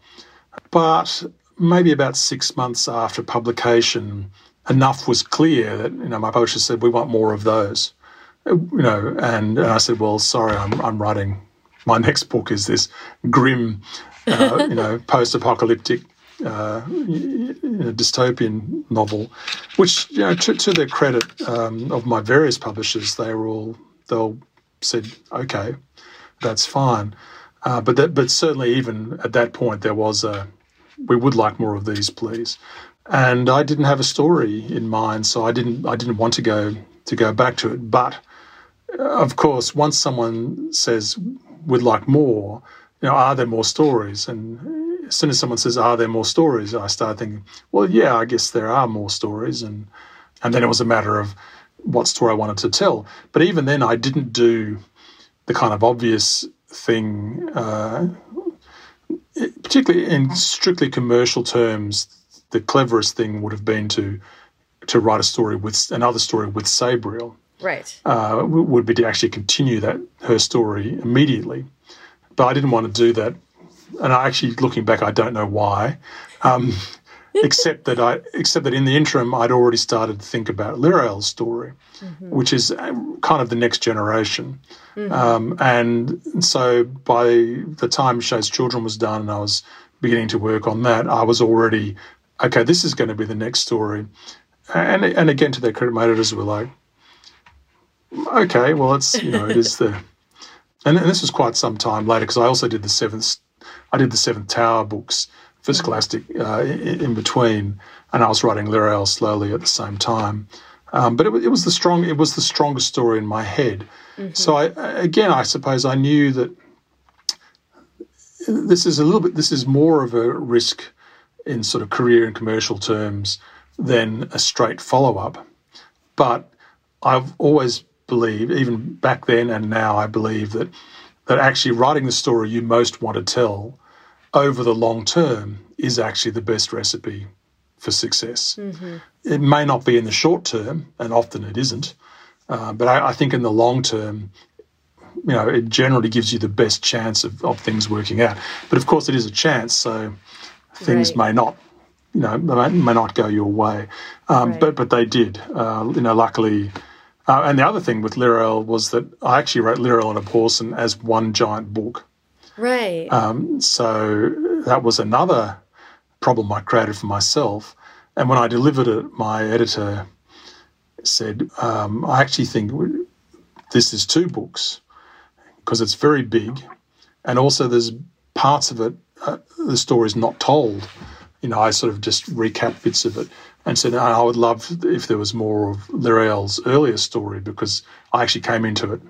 But maybe about six months after publication, enough was clear that you know my publisher said we want more of those. You know, and, and I said, well, sorry, I'm I'm writing my next book is this grim uh, you know, post-apocalyptic uh, you dystopian novel, which you know, to, to their credit um, of my various publishers, they were all they all said, okay, that's fine. Uh, but that, but certainly even at that point, there was a we would like more of these, please. And I didn't have a story in mind, so I didn't I didn't want to go to go back to it. But of course, once someone says we'd like more, you know, are there more stories? And as soon as someone says, "Are there more stories?" I start thinking, "Well, yeah, I guess there are more stories." And and then it was a matter of what story I wanted to tell. But even then, I didn't do the kind of obvious thing, uh, particularly in strictly commercial terms, the cleverest thing would have been to to write a story with another story with Sabriel. Right. Uh, would be to actually continue that her story immediately, but I didn't want to do that, and I actually looking back, I don't know why. Um, except that I, except that in the interim, I'd already started to think about Lirael's story, mm-hmm. which is uh, kind of the next generation. Mm-hmm. Um, and so by the time Shade's Children was done, and I was beginning to work on that, I was already okay. This is going to be the next story. And and again, to their credit, my editors were like, okay, well, it's you know, it is the, and, and this was quite some time later because I also did the seventh, I did the Seventh Tower books for mm-hmm. Scholastic uh, in, in, between, and I was writing Lirael slowly at the same time. Um, but it, it, was the strong, it was the strongest story in my head. Mm-hmm. So I, again, I suppose I knew that this is a little bit, this is more of a risk in sort of career and commercial terms than a straight follow up. But I've always believed, even back then and now, I believe that that actually writing the story you most want to tell over the long term is actually the best recipe for success. Mm-hmm. It may not be in the short term, and often it isn't, uh, but I, I, think in the long term, you know, it generally gives you the best chance of, of things working out. But of course, it is a chance, so things right. may not, you know, may, may not go your way. Um, right. But but they did. Uh, you know, luckily. Uh, and the other thing with Lirael was that I actually wrote Lirael and Abhorsen as one giant book. Right. Um, so that was another problem I created for myself. And when I delivered it, my editor said, um, I actually think this is two books because it's very big. And also, there's parts of it, uh, the story's not told. You know, I sort of just recap bits of it and said, I would love if there was more of Lirael's earlier story because I actually came into it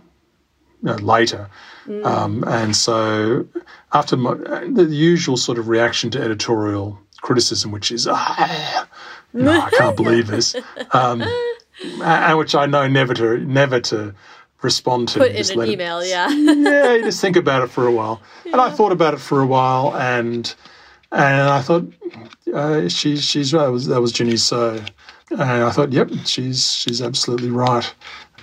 know, later. Mm. Um, and so, after my, the usual sort of reaction to editorial criticism, which is, ah, know, I can't believe this, um, and which I know never to never to respond to. Put in an email, it, yeah. yeah, you just think about it for a while. Yeah. And I thought about it for a while, and and I thought uh, she, she's right. That was, that was Ginee Seo, and I thought, yep, she's she's absolutely right.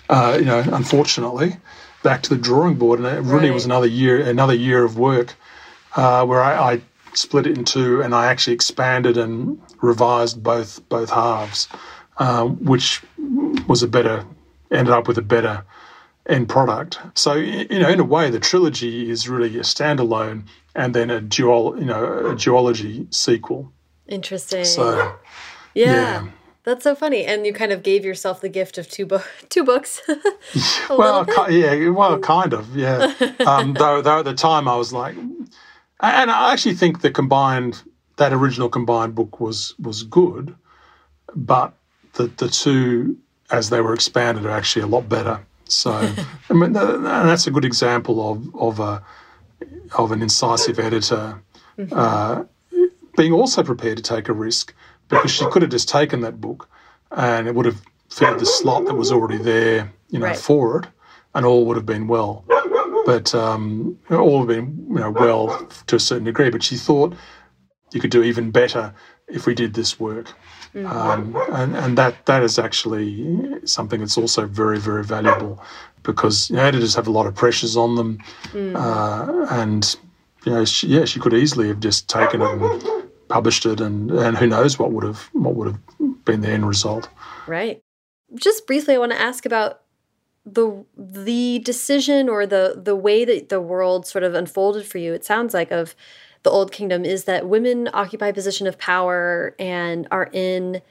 Uh, you know, unfortunately, back to the drawing board, and it really right. was another year another year of work uh, where I, I, split it in two, and I actually expanded and revised both both halves, uh, which was a better ended up with a better end product. So you know, in a way, the trilogy is really a standalone, and then a dual you know a duology sequel. Interesting. So yeah. yeah. That's so funny, and you kind of gave yourself the gift of two book, two books. well, yeah, well, kind of, yeah. um, though, though at the time I was like, and I actually think the combined, that original combined book was was good, but the the two as they were expanded are actually a lot better. So, I mean, and that's a good example of of a of an incisive editor mm-hmm. uh, being also prepared to take a risk because she could have just taken that book and it would have filled the slot that was already there, you know, right. for it, and all would have been well. But um, all would have been, you know, well to a certain degree. But she thought you could do even better if we did this work. Mm-hmm. Um, and, and that that is actually something that's also very very valuable because you know, editors have a lot of pressures on them, mm. uh, and you know, she, yeah, she could easily have just taken it and published it, and and who knows what would have what would have been the end result. Right. Just briefly, I want to ask about the the decision or the the way that the world sort of unfolded for you. It sounds like of the Old Kingdom is that women occupy a position of power and are in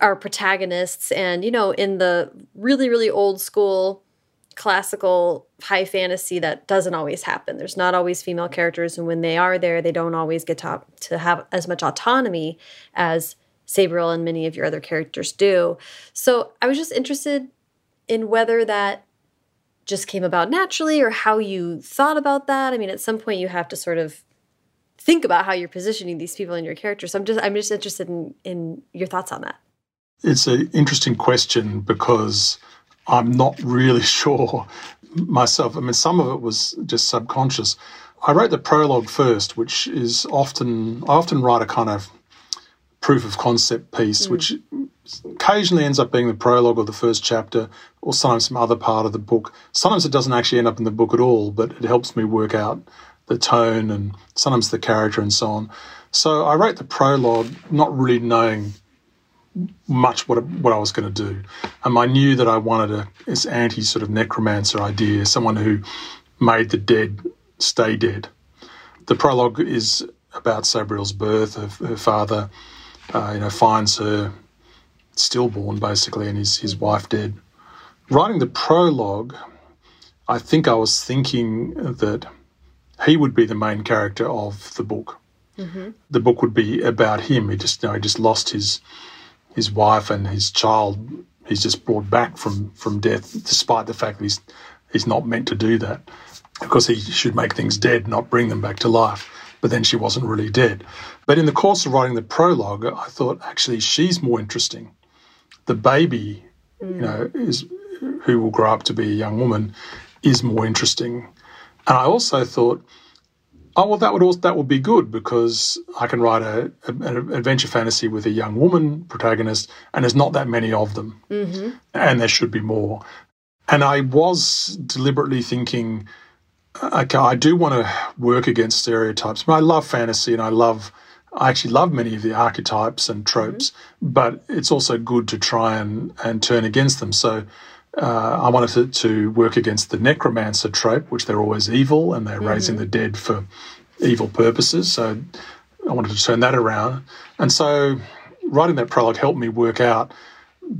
are protagonists, and you know, in the really really old school classical high fantasy that doesn't always happen. There's not always female characters, and when they are there, they don't always get to, to have as much autonomy as Sabriel and many of your other characters do. So I was just interested in whether that just came about naturally or how you thought about that. I mean, at some point you have to sort of think about how you're positioning these people in your characters. So I'm just I'm just interested in in your thoughts on that. It's an interesting question because I'm not really sure myself. I mean, some of it was just subconscious. I wrote the prologue first, which is often I often write a kind of proof of concept piece, mm. which occasionally ends up being the prologue or the first chapter, or sometimes some other part of the book. Sometimes it doesn't actually end up in the book at all, but it helps me work out the tone and sometimes the character and so on. So I wrote the prologue not really knowing much what what I was going to do, and I knew that I wanted a this anti sort of necromancer idea, someone who made the dead stay dead. The prologue is about Sabriel's birth. Her, her father, uh, you know, finds her stillborn basically, and his his wife dead. Writing the prologue, I think I was thinking that he would be the main character of the book. Mm-hmm. The book would be about him. He just, you know, he just lost his his wife and his child. He's just brought back from from death, despite the fact that he's he's not meant to do that, because he should make things dead, not bring them back to life. But then she wasn't really dead. But in the course of writing the prologue, I thought actually she's more interesting. The baby, mm. you know, is who will grow up to be a young woman, is more interesting. And I also thought oh well that would also that would be good because I can write a, a, an adventure fantasy with a young woman protagonist and there's not that many of them mm-hmm. and there should be more and I was deliberately thinking okay I do want to work against stereotypes but I love fantasy and I love I actually love many of the archetypes and tropes mm-hmm. but it's also good to try and and turn against them so uh, I wanted to, to, work against the necromancer trope, which they're always evil and they're mm-hmm. raising the dead for evil purposes. So I wanted to turn that around. And so writing that prologue helped me work out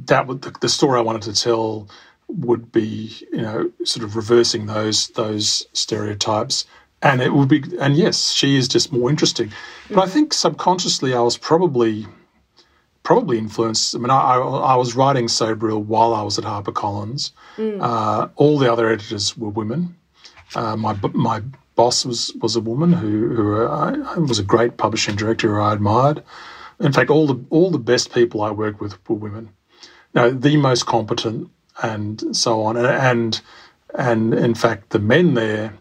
that the, the story I wanted to tell would be, you know, sort of reversing those those stereotypes. And it would be, and yes, she is just more interesting. But mm-hmm. I think subconsciously I was probably probably influenced. I mean, I, I, was writing Sabriel while I was at HarperCollins. Mm. Uh, all the other editors were women. Uh, my my boss was was a woman who who uh, was a great publishing director who I admired. In fact, all the all the best people I worked with were women. Now, the most competent and so on, and and, and in fact, the men there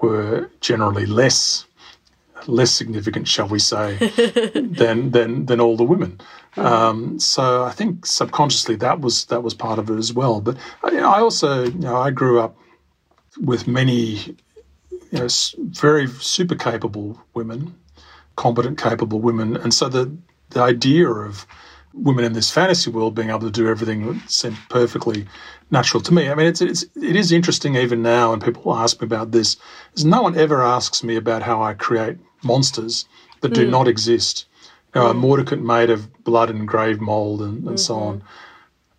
were generally less less significant, shall we say, than than than all the women. Um, so I think subconsciously that was that was part of it as well. But I, I also, you know, I grew up with many, you know, very super capable women, competent, capable women, and so the the idea of women in this fantasy world being able to do everything seemed perfectly natural to me. I mean, it's, it's it is interesting even now, and people ask me about this. Is no one ever asks me about how I create monsters that do mm. not exist you know, a mordicant made of blood and grave mold and, and mm-hmm. so on.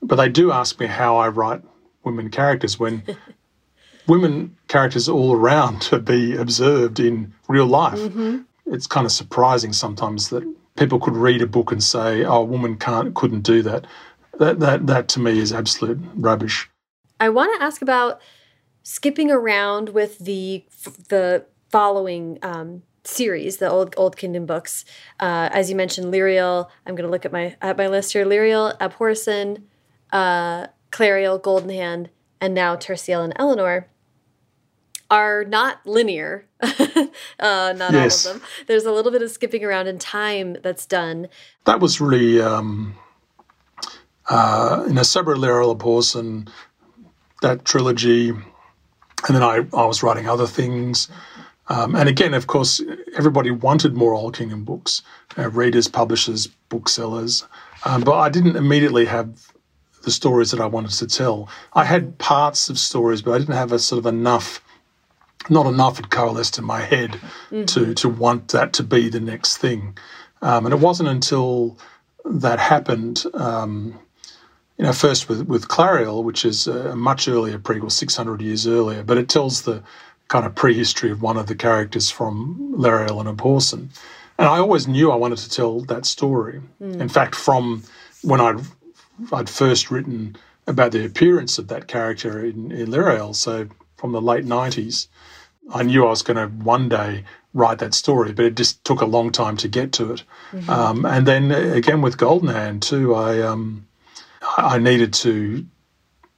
But they do ask me how I write women characters when women characters all around to be observed in real life. Mm-hmm. It's kind of surprising sometimes that people could read a book and say, "Oh, a woman can't couldn't do that." That that that to me is absolute rubbish. I want to ask about skipping around with the the following um, series, the old Old Kingdom books. Uh, as you mentioned, Lirael. I'm going to look at my at my list here. Lirael, Abhorsen, uh, Clariel, Goldenhand, and now Terciel and Elinor are not linear. uh, not yes. all of them. There's a little bit of skipping around in time that's done. That was really, um, uh, you know, Sabra Lirael Abhorsen, that trilogy. And then I, I was writing other things. Um, and again, of course, everybody wanted more Old Kingdom books, uh, readers, publishers, booksellers. Um, but I didn't immediately have the stories that I wanted to tell. I had parts of stories, but I didn't have a sort of enough, not enough had coalesced in my head mm-hmm. to to want that to be the next thing. Um, and it wasn't until that happened, um, you know, first with with Clariel, which is a much earlier prequel, 600 years earlier, but it tells the kind of prehistory of one of the characters from Lirael and Abhorsen. And I always knew I wanted to tell that story. Mm. In fact, from when I'd, I'd first written about the appearance of that character in, in Lirael, so from the late 90s, I knew I was going to one day write that story, but it just took a long time to get to it. Mm-hmm. Um, and then again with Goldenhand too, I um, I needed to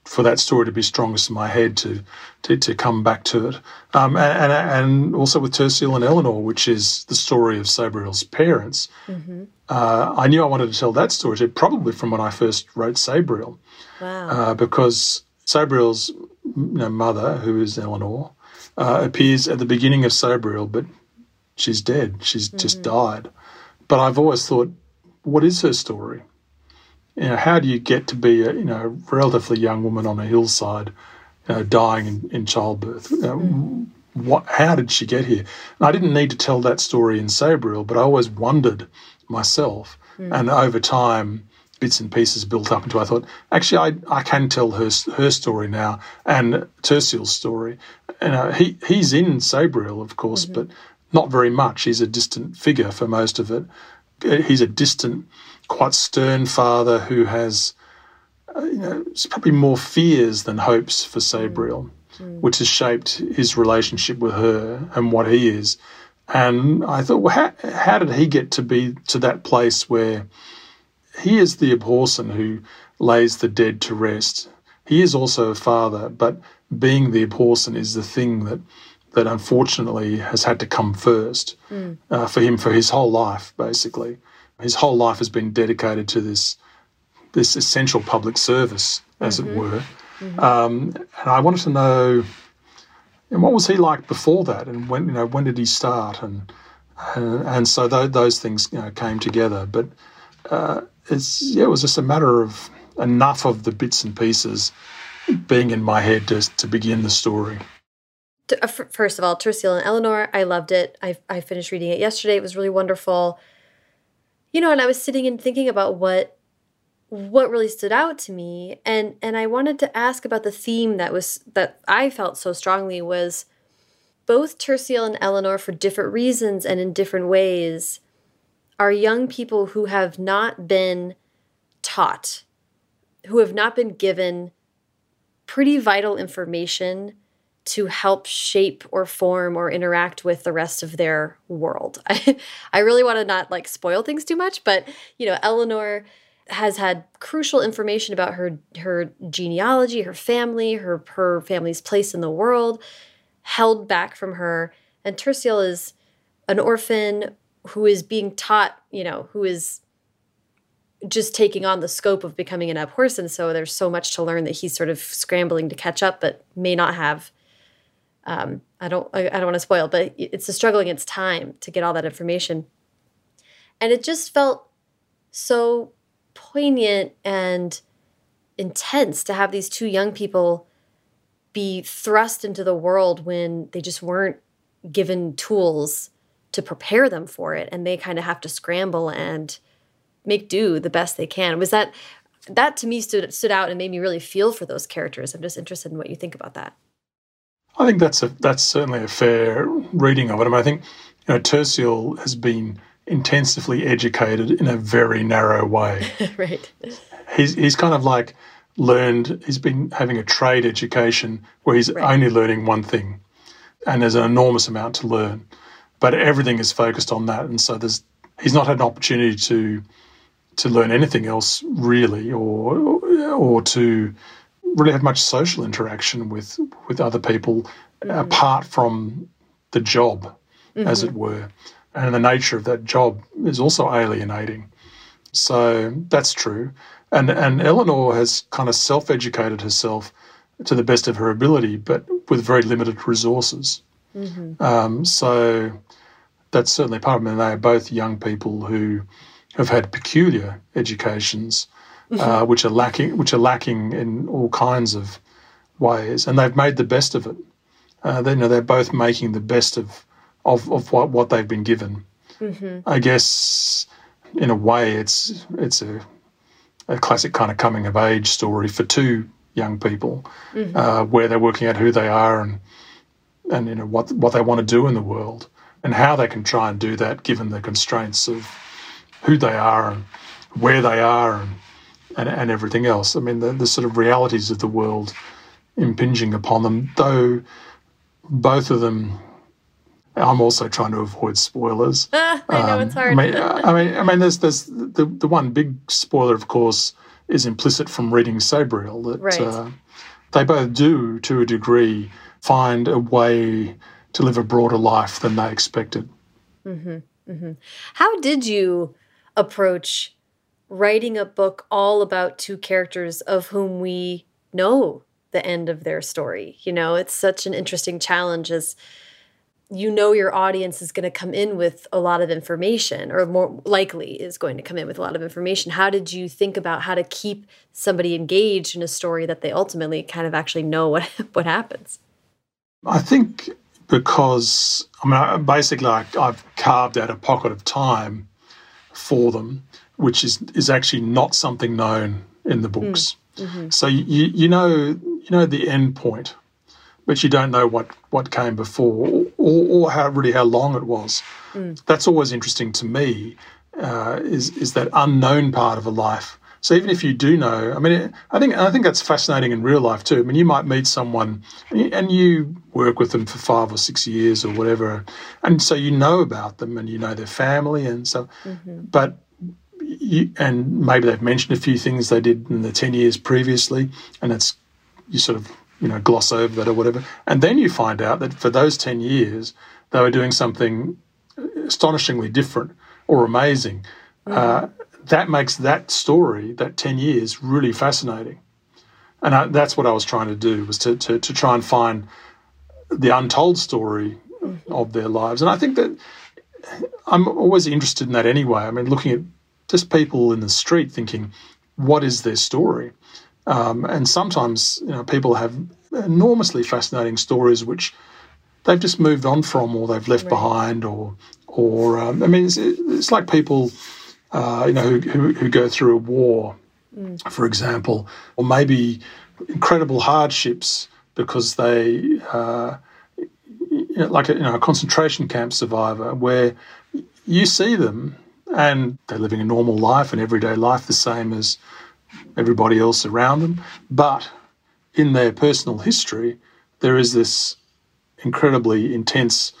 for that story to be strongest in my head to to, to come back to it. Um, and, and, and also with Terciel and Elinor, which is the story of Sabriel's parents. Mm-hmm. Uh, I knew I wanted to tell that story too, probably from when I first wrote Sabriel. Wow. Uh, because Sabriel's you know, mother, who is Elinor, uh, appears at the beginning of Sabriel, but she's dead. She's mm-hmm. just died. But I've always thought, what is her story? You know, how do you get to be a you know relatively young woman on a hillside, you know, dying in, in childbirth? You know, mm. What? How did she get here? And I didn't need to tell that story in Sabriel, but I always wondered myself. Mm. And over time, bits and pieces built up until I thought, actually, I, I can tell her her story now and Terciel's story. And uh, he he's in Sabriel, of course, mm-hmm. but not very much. He's a distant figure for most of it. He's a distant quite stern father who has, uh, you know, probably more fears than hopes for Sabriel, mm. which has shaped his relationship with her and what he is. And I thought, well, how, how did he get to be to that place where he is the Abhorsen who lays the dead to rest? He is also a father, but being the Abhorsen is the thing that that unfortunately has had to come first mm. uh, for him for his whole life, basically. His whole life has been dedicated to this this essential public service, as mm-hmm. it were. Mm-hmm. Um, and I wanted to know, and what was he like before that, and when you know when did he start, and and, and so th- those things you know, came together. But uh, it's yeah, it was just a matter of enough of the bits and pieces being in my head to to begin the story. Uh, first of all, Terciel and Elinor, I loved it. I I finished reading it yesterday. It was really wonderful you know, and I was sitting and thinking about what what really stood out to me. And and I wanted to ask about the theme that was that I felt so strongly was both Terciel and Elinor for different reasons and in different ways are young people who have not been taught who have not been given pretty vital information to help shape or form or interact with the rest of their world. I, I really want to not like spoil things too much, but you know, Elinor has had crucial information about her her genealogy, her family, her her family's place in the world held back from her. And Terciel is an orphan who is being taught, you know, who is just taking on the scope of becoming an Abhorsen. So there's so much to learn that he's sort of scrambling to catch up, but may not have um, I don't I, I don't want to spoil, but it's a struggle against time to get all that information. And it just felt so poignant and intense to have these two young people be thrust into the world when they just weren't given tools to prepare them for it and they kind of have to scramble and make do the best they can. Was that that to me stood stood out and made me really feel for those characters. I'm just interested in what you think about that I think that's a that's certainly a fair reading of it. I mean, I think you know Terciel has been intensively educated in a very narrow way. right. He's he's kind of like learned. He's been having a trade education where he's right. only learning one thing, and there's an enormous amount to learn, but everything is focused on that, and so there's he's not had an opportunity to to learn anything else really, or or to really had much social interaction with with other people mm-hmm. apart from the job, mm-hmm. as it were. And the nature of that job is also alienating. So that's true. And and Elinor has kind of self educated herself to the best of her ability, but with very limited resources. Mm-hmm. Um, so that's certainly part of it. And they are both young people who have had peculiar educations uh, which are lacking, which are lacking in all kinds of ways, and they've made the best of it. Uh, they, you know, they're both making the best of of, of what, what they've been given. Mm-hmm. I guess, in a way, it's it's a a classic kind of coming of age story for two young people, mm-hmm. uh, where they're working out who they are and and you know what what they want to do in the world and how they can try and do that given the constraints of who they are and where they are and and, and everything else. I mean, the, the sort of realities of the world impinging upon them, though both of them I'm also trying to avoid spoilers. I know um, it's hard. I mean, I mean, I mean, there's there's the the one big spoiler, of course, is implicit from reading Sabriel that right. uh, they both do, to a degree, find a way to live a broader life than they expected. Mm-hmm, mm-hmm. How did you approach writing a book all about two characters of whom we know the end of their story? You know, it's such an interesting challenge as you know your audience is going to come in with a lot of information or more likely is going to come in with a lot of information. How did you think about how to keep somebody engaged in a story that they ultimately kind of actually know what what happens? I think because i mean basically i've carved out a pocket of time for them which is is actually not something known in the books mm -hmm. so you you know you know the end point but you don't know what, what came before or, or how really how long it was. Mm. That's always interesting to me. Uh, is is that unknown part of a life? So even if you do know, I mean, I think I think that's fascinating in real life too. I mean, you might meet someone and you work with them for five or six years or whatever, and so you know about them and you know their family and so, mm-hmm. but you, and maybe they've mentioned a few things they did in the ten years previously, and it's you sort of you know, gloss over that or whatever. And then you find out that for those 10 years, they were doing something astonishingly different or amazing. Mm. Uh, that makes that story, that 10 years, really fascinating. And I, that's what I was trying to do, was to, to, to try and find the untold story mm-hmm. of their lives. And I think that I'm always interested in that anyway. I mean, looking at just people in the street thinking, what is their story? Um, and sometimes you know, people have enormously fascinating stories which they've just moved on from or they've left right. behind or or um, I mean it's, it's like people uh, you know who, who, who, go through a war mm. for example or maybe incredible hardships because they uh, you know, like a, you know, a concentration camp survivor where you see them and they're living a normal life and everyday life the same as everybody else around them. But in their personal history, there is this incredibly intense,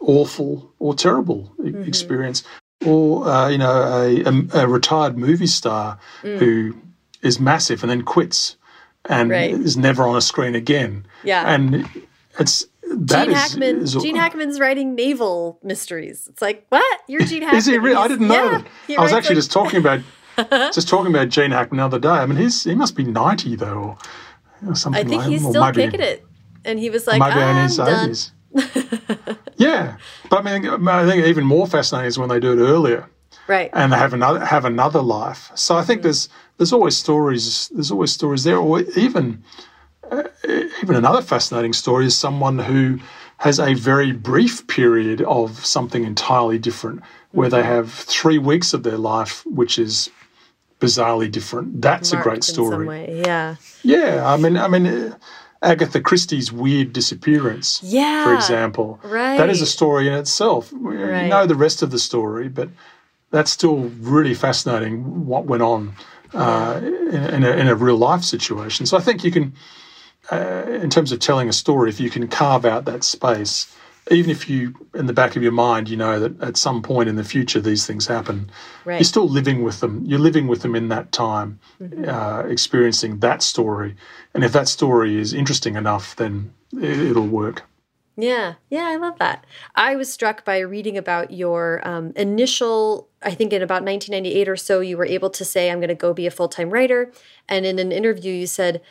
awful, or terrible mm-hmm. experience. Or, uh, you know, a, a, a, retired movie star mm. who is massive and then quits and right. is never on a screen again. Yeah. And it's that Gene is, Hackman. Is, Gene Hackman's writing naval mysteries. It's like what? You're Gene Hackman. is he really? I didn't know yeah. I was actually like, just talking about Just talking about Gene Hackman the other day. I mean, he's he must be ninety though, or, something. I think like he's still maybe, kicking it, and he was like, maybe in his eighties. yeah, but I mean, I think even more fascinating is when they do it earlier, right? And they have another have another life. So I think mm-hmm. there's there's always stories. There's always stories there, or even even another fascinating story is someone who has a very brief period of something entirely different, where mm-hmm. they have three weeks of their life, which is bizarrely different. That's Marked a great story. Yeah. Yeah. I mean, I mean, uh, Agatha Christie's weird disappearance, yeah, for example. Right. That is a story in itself. Right. You know the rest of the story, but that's still really fascinating what went on uh, in, in, a, in, a, real life situation. So I think you can, uh, in terms of telling a story, if you can carve out that space even if you, in the back of your mind, you know that at some point in the future these things happen, right. you're still living with them. You're living with them in that time, mm-hmm. uh, experiencing that story. And if that story is interesting enough, then it, will work. Yeah, yeah, I love that. I was struck by reading about your um, initial, I think in about 1998 or so, you were able to say, I'm going to go be a full time writer. And in an interview, you said,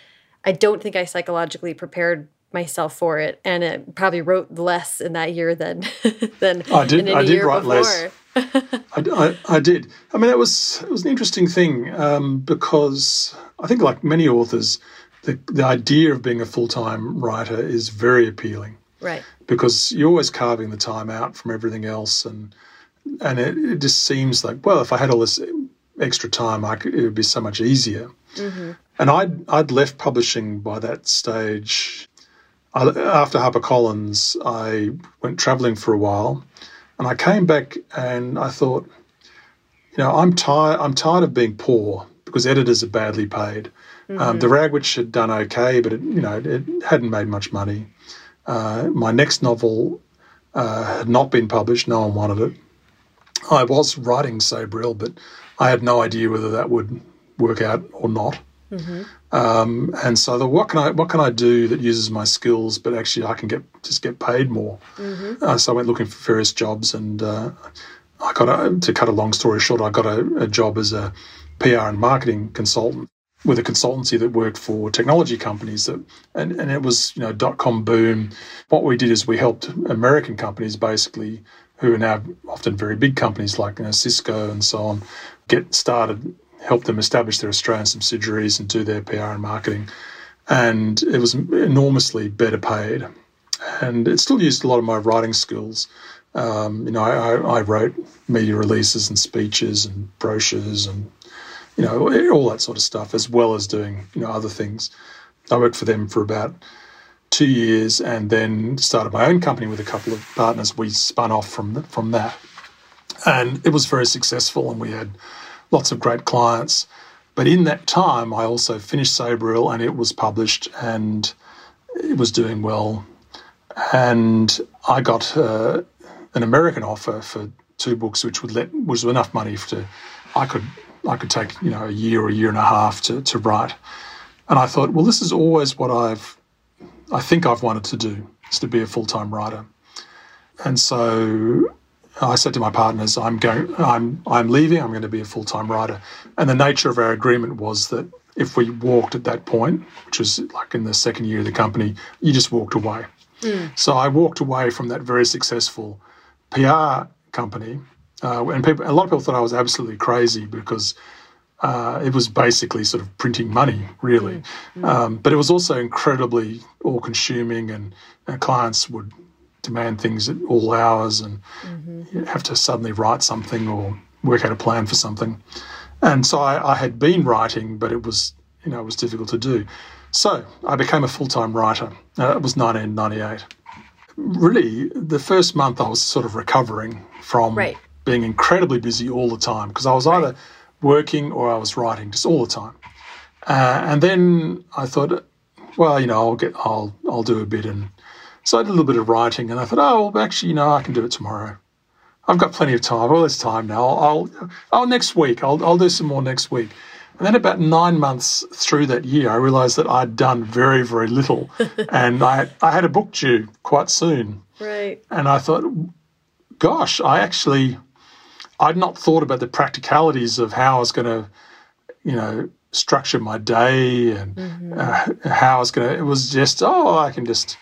I don't think I psychologically prepared myself for it, and it probably wrote less in that year than than I did. I did write before. less. I, I, I, did. I mean, it was it was an interesting thing um, because I think, like many authors, the the idea of being a full time writer is very appealing. Right. Because you're always carving the time out from everything else, and and it, it just seems like well, if I had all this extra time, I could, it would be so much easier. Mm-hmm. And I'd I'd left publishing by that stage I, after HarperCollins, I went traveling for a while, and I came back and I thought, you know, I'm tired. I'm tired of being poor because editors are badly paid. Mm-hmm. Um, the Ragwitch had done okay, but it, you know, it hadn't made much money. Uh, my next novel uh, had not been published. No one wanted it. I was writing Sabriel, but I had no idea whether that would work out or not. Mm-hmm. Um, and so the, what can I what can I do that uses my skills, but actually I can get just get paid more. Mm-hmm. Uh, so I went looking for various jobs, and uh, I got a, to cut a long story short, I got a, a job as a PR and marketing consultant with a consultancy that worked for technology companies that and, and it was you know dot com boom what we did is we helped american companies basically who are now often very big companies like you know, cisco and so on get started help them establish their australian subsidiaries and do their pr and marketing and it was enormously better paid and it still used a lot of my writing skills um, you know I, I wrote media releases and speeches and brochures and you know, all that sort of stuff, as well as doing, you know, other things. I worked for them for about two years and then started my own company with a couple of partners. We spun off from, from that. And it was very successful and we had lots of great clients. But in that time, I also finished Sabriel and it was published and it was doing well. And I got uh, an American offer for two books, which would let was enough money to I could I could take you know a year or a year and a half to to write. And I thought, well, this is always what I've I think I've wanted to do is to be a full time writer. And so I said to my partners, I'm going I'm I'm leaving, I'm going to be a full time writer. And the nature of our agreement was that if we walked at that point, which was like in the second year of the company, you just walked away. Mm. So I walked away from that very successful PR company uh, and people, a lot of people thought I was absolutely crazy because uh, it was basically sort of printing money, really. Mm-hmm. Um, but it was also incredibly all consuming, and, and, clients would demand things at all hours and mm-hmm. have to suddenly write something or work out a plan for something. And so I, I had been writing, but it was, you know, it was difficult to do. So I became a full time writer. Uh, it was 1998. Really, the first month I was sort of recovering from right being incredibly busy all the time because I was either working or I was writing just all the time. Uh, and then I thought, well, you know, I'll get, I'll, I'll do a bit, and so I did a little bit of writing, and I thought, oh, well, actually, you know, I can do it tomorrow. I've got plenty of time. Well, this time now. I'll, I'll, oh, next week. I'll, I'll do some more next week. And then about nine months through that year, I realised that I'd done very, very little, and I, I had a book due quite soon. Right. And I thought, gosh, I actually I'd not thought about the practicalities of how I was going to, you know, structure my day and mm-hmm. uh, how I was going to. It was just, oh, I can just.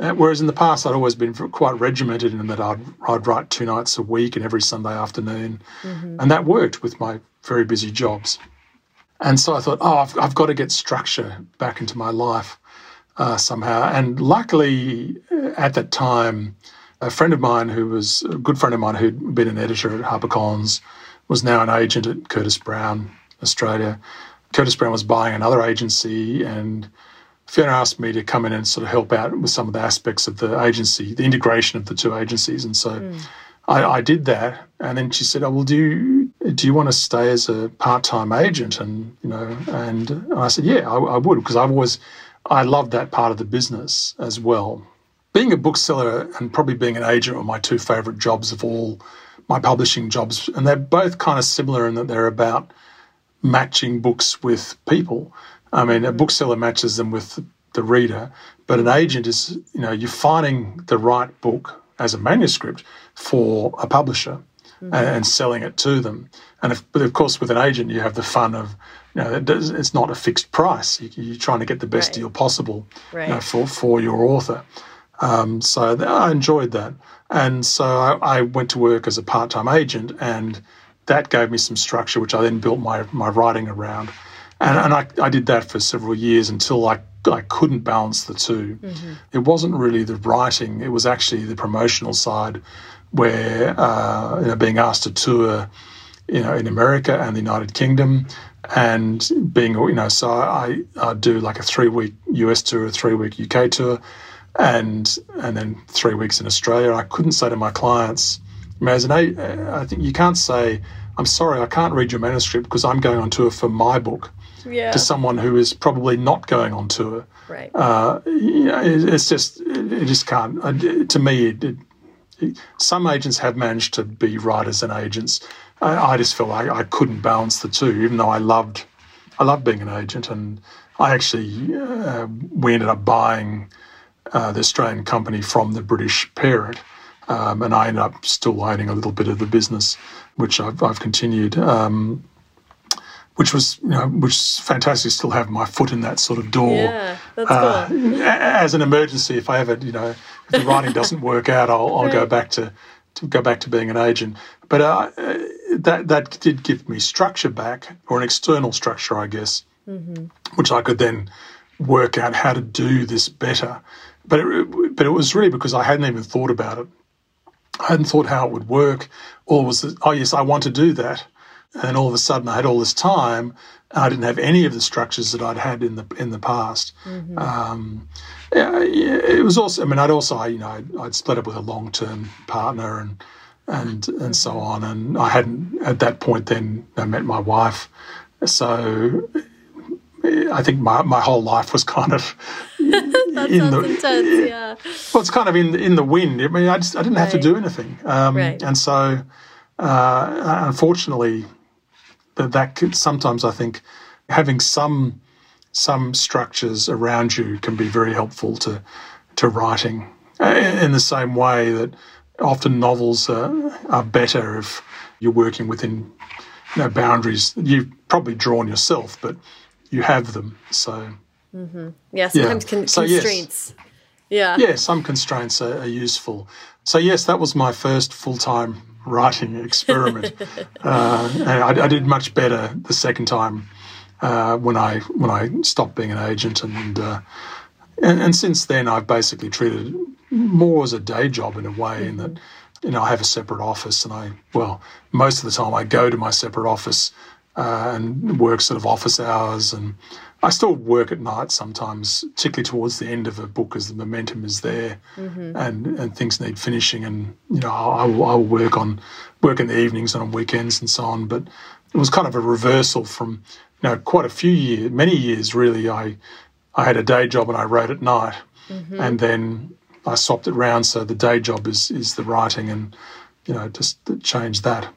Uh, whereas in the past, I'd always been quite regimented in that I'd, I'd write two nights a week and every Sunday afternoon. Mm-hmm. And that worked with my very busy jobs. And so I thought, oh, I've, I've got to get structure back into my life uh, somehow. And luckily, uh, at that time, a friend of mine who was a good friend of mine who'd been an editor at HarperCollins was now an agent at Curtis Brown, Australia. Curtis Brown was buying another agency, and Fiona asked me to come in and sort of help out with some of the aspects of the agency, the integration of the two agencies. And so mm. I, I, did that. And then she said, "Oh, well, do you, do you want to stay as a part-time agent?" And you know, and I said, "Yeah, I, I would," because I've always I loved that part of the business as well being a bookseller and probably being an agent were my two favorite jobs of all my publishing jobs. And they're both kind of similar in that they're about matching books with people. I mean, a bookseller matches them with the reader, but an agent is, you know, you're finding the right book as a manuscript for a publisher mm-hmm. and, selling it to them. And if, but of course, with an agent, you have the fun of, you know, it's not a fixed price. You're trying to get the best right. deal possible right. you know, for, for your author. Um, so I enjoyed that. And so I, I went to work as a part time agent, and that gave me some structure, which I then built my, my writing around. And, and I, I did that for several years until I, I couldn't balance the 2 mm-hmm. It wasn't really the writing, it was actually the promotional side where uh, you know, being asked to tour you know, in America and the United Kingdom and being, you know, so I, I do like a three week US tour, a three week UK tour and and then three weeks in Australia. I couldn't say to my clients, as an I think you can't say, "I'm sorry, I can't read your manuscript because I'm going on tour for my book." Yeah. To someone who is probably not going on tour, right? Uh, you know, it, it's just it, just can't. Uh, to me, it, it, some agents have managed to be writers and agents. I, I just felt like I couldn't balance the two, even though I loved I love being an agent, and I actually uh, we ended up buying uh, the Australian company from the British parent, um, and I ended up still owning a little bit of the business, which I've, I've continued. Um, which was you know which is fantastic to still have my foot in that sort of door yeah, that's uh, cool. as an emergency if I ever you know if the writing doesn't work out I'll, I'll right. go back to to go back to being an agent but uh, that that did give me structure back or an external structure I guess mm-hmm. which I could then work out how to do this better but it, but it was really because I hadn't even thought about it I hadn't thought how it would work or was oh yes I want to do that and all of a sudden I had all this time. And I didn't have any of the structures that I'd had in the in the past. Mm-hmm. Um, yeah, it was also. I mean, I'd also, you know, I'd, I'd split up with a long term partner and and and so on. And I hadn't at that point then I met my wife. So I think my, my whole life was kind of in the intense, yeah. Well, it's kind of in in the wind. I mean, I just I didn't have to do anything, um, right. and so uh, unfortunately, that that could, sometimes I think having some some structures around you can be very helpful to to writing. In the same way that often novels are, are better if you're working within you know, boundaries you've probably drawn yourself, but you have them. So mm-hmm. yeah, sometimes yeah. Con- so, constraints. Yes. Yeah, yeah, some constraints are, are useful. So yes, that was my first full time writing experiment. uh, and I, I, did much better the second time uh, when I when I stopped being an agent, and, uh, and, and since then I've basically treated it more as a day job in a way, in that you know I have a separate office, and I well most of the time I go to my separate office uh, and work sort of office hours and I still work at night sometimes, particularly towards the end of a book as the momentum is there mm-hmm. and, and things need finishing. And, you know, I will, I will work on work in the evenings and on weekends and so on. But it was kind of a reversal from, you know, quite a few years, many years really. I, I had a day job and I wrote at night. Mm-hmm. And then I swapped it round. So the day job is, is the writing and, you know, just change that.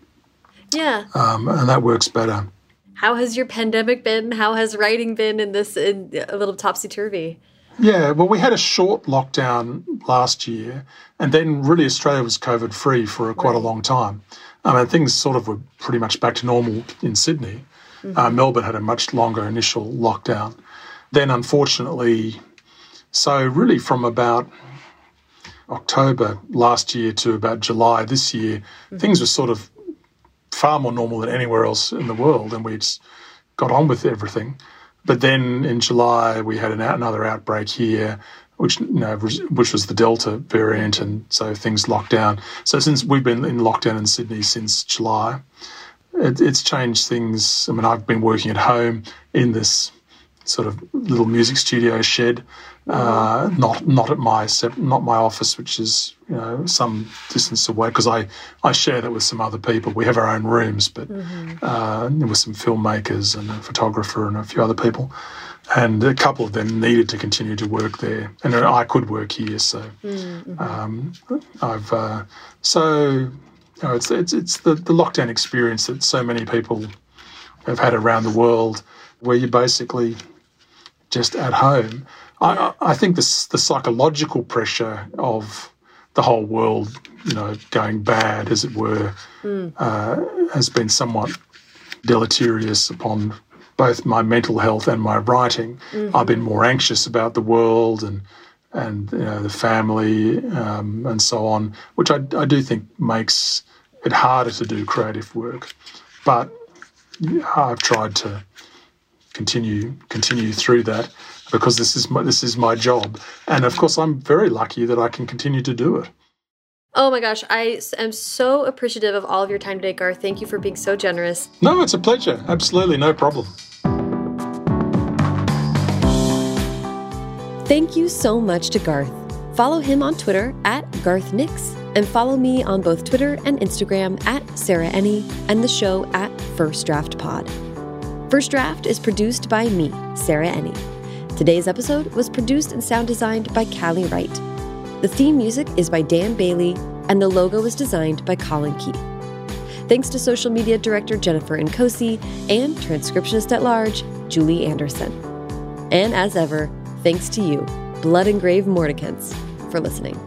Yeah. Um, and that works better how has your pandemic been? How has writing been in this in a little topsy turvy? Yeah, well, we had a short lockdown last year, and then really Australia was COVID free for quite right. a long time. I mean, things sort of were pretty much back to normal in Sydney. Mm-hmm. Uh, Melbourne had a much longer initial lockdown. Then, unfortunately, so really from about October last year to about July this year, mm-hmm. things were sort of far more normal than anywhere else in the world, and we'd got on with everything. But then in July we had an, another outbreak here, which you know which was the Delta variant, and so things locked down. So since we've been in lockdown in Sydney since July, it, it's changed things. I mean, I've been working at home in this sort of little music studio shed, uh, not not at my not my office, which is you know some distance away because I I share that with some other people. We have our own rooms, but mm-hmm. uh, with some filmmakers and a photographer and a few other people, and a couple of them needed to continue to work there, and I could work here. So mm-hmm. um, I've uh, so you know, it's it's it's the, the lockdown experience that so many people have had around the world, where you basically just at home I, I think this, the psychological pressure of the whole world, you know, going bad, as it were, mm. uh, has been somewhat deleterious upon both my mental health and my writing. Mm-hmm. I've been more anxious about the world and and you know, the family um, and so on, which I, I do think makes it harder to do creative work. But I've tried to continue continue through that because this is my, this is my job. And of course, I'm very lucky that I can continue to do it. Oh my gosh, I am so appreciative of all of your time today, Garth. Thank you for being so generous. No, it's a pleasure. Absolutely, no problem. Thank you so much to Garth. Follow him on Twitter at Garth Nix, and follow me on both Twitter and Instagram at Sarah Enni and the show at First Draft Pod. First Draft is produced by me, Sarah Enni. Today's episode was produced and sound designed by Callie Wright. The theme music is by Dan Bailey, and the logo was designed by Colin Keith. Thanks to social media director Jennifer Nkosi and transcriptionist at large, Julie Anderson. And as ever, thanks to you, Blood Engraved Mordicants, for listening.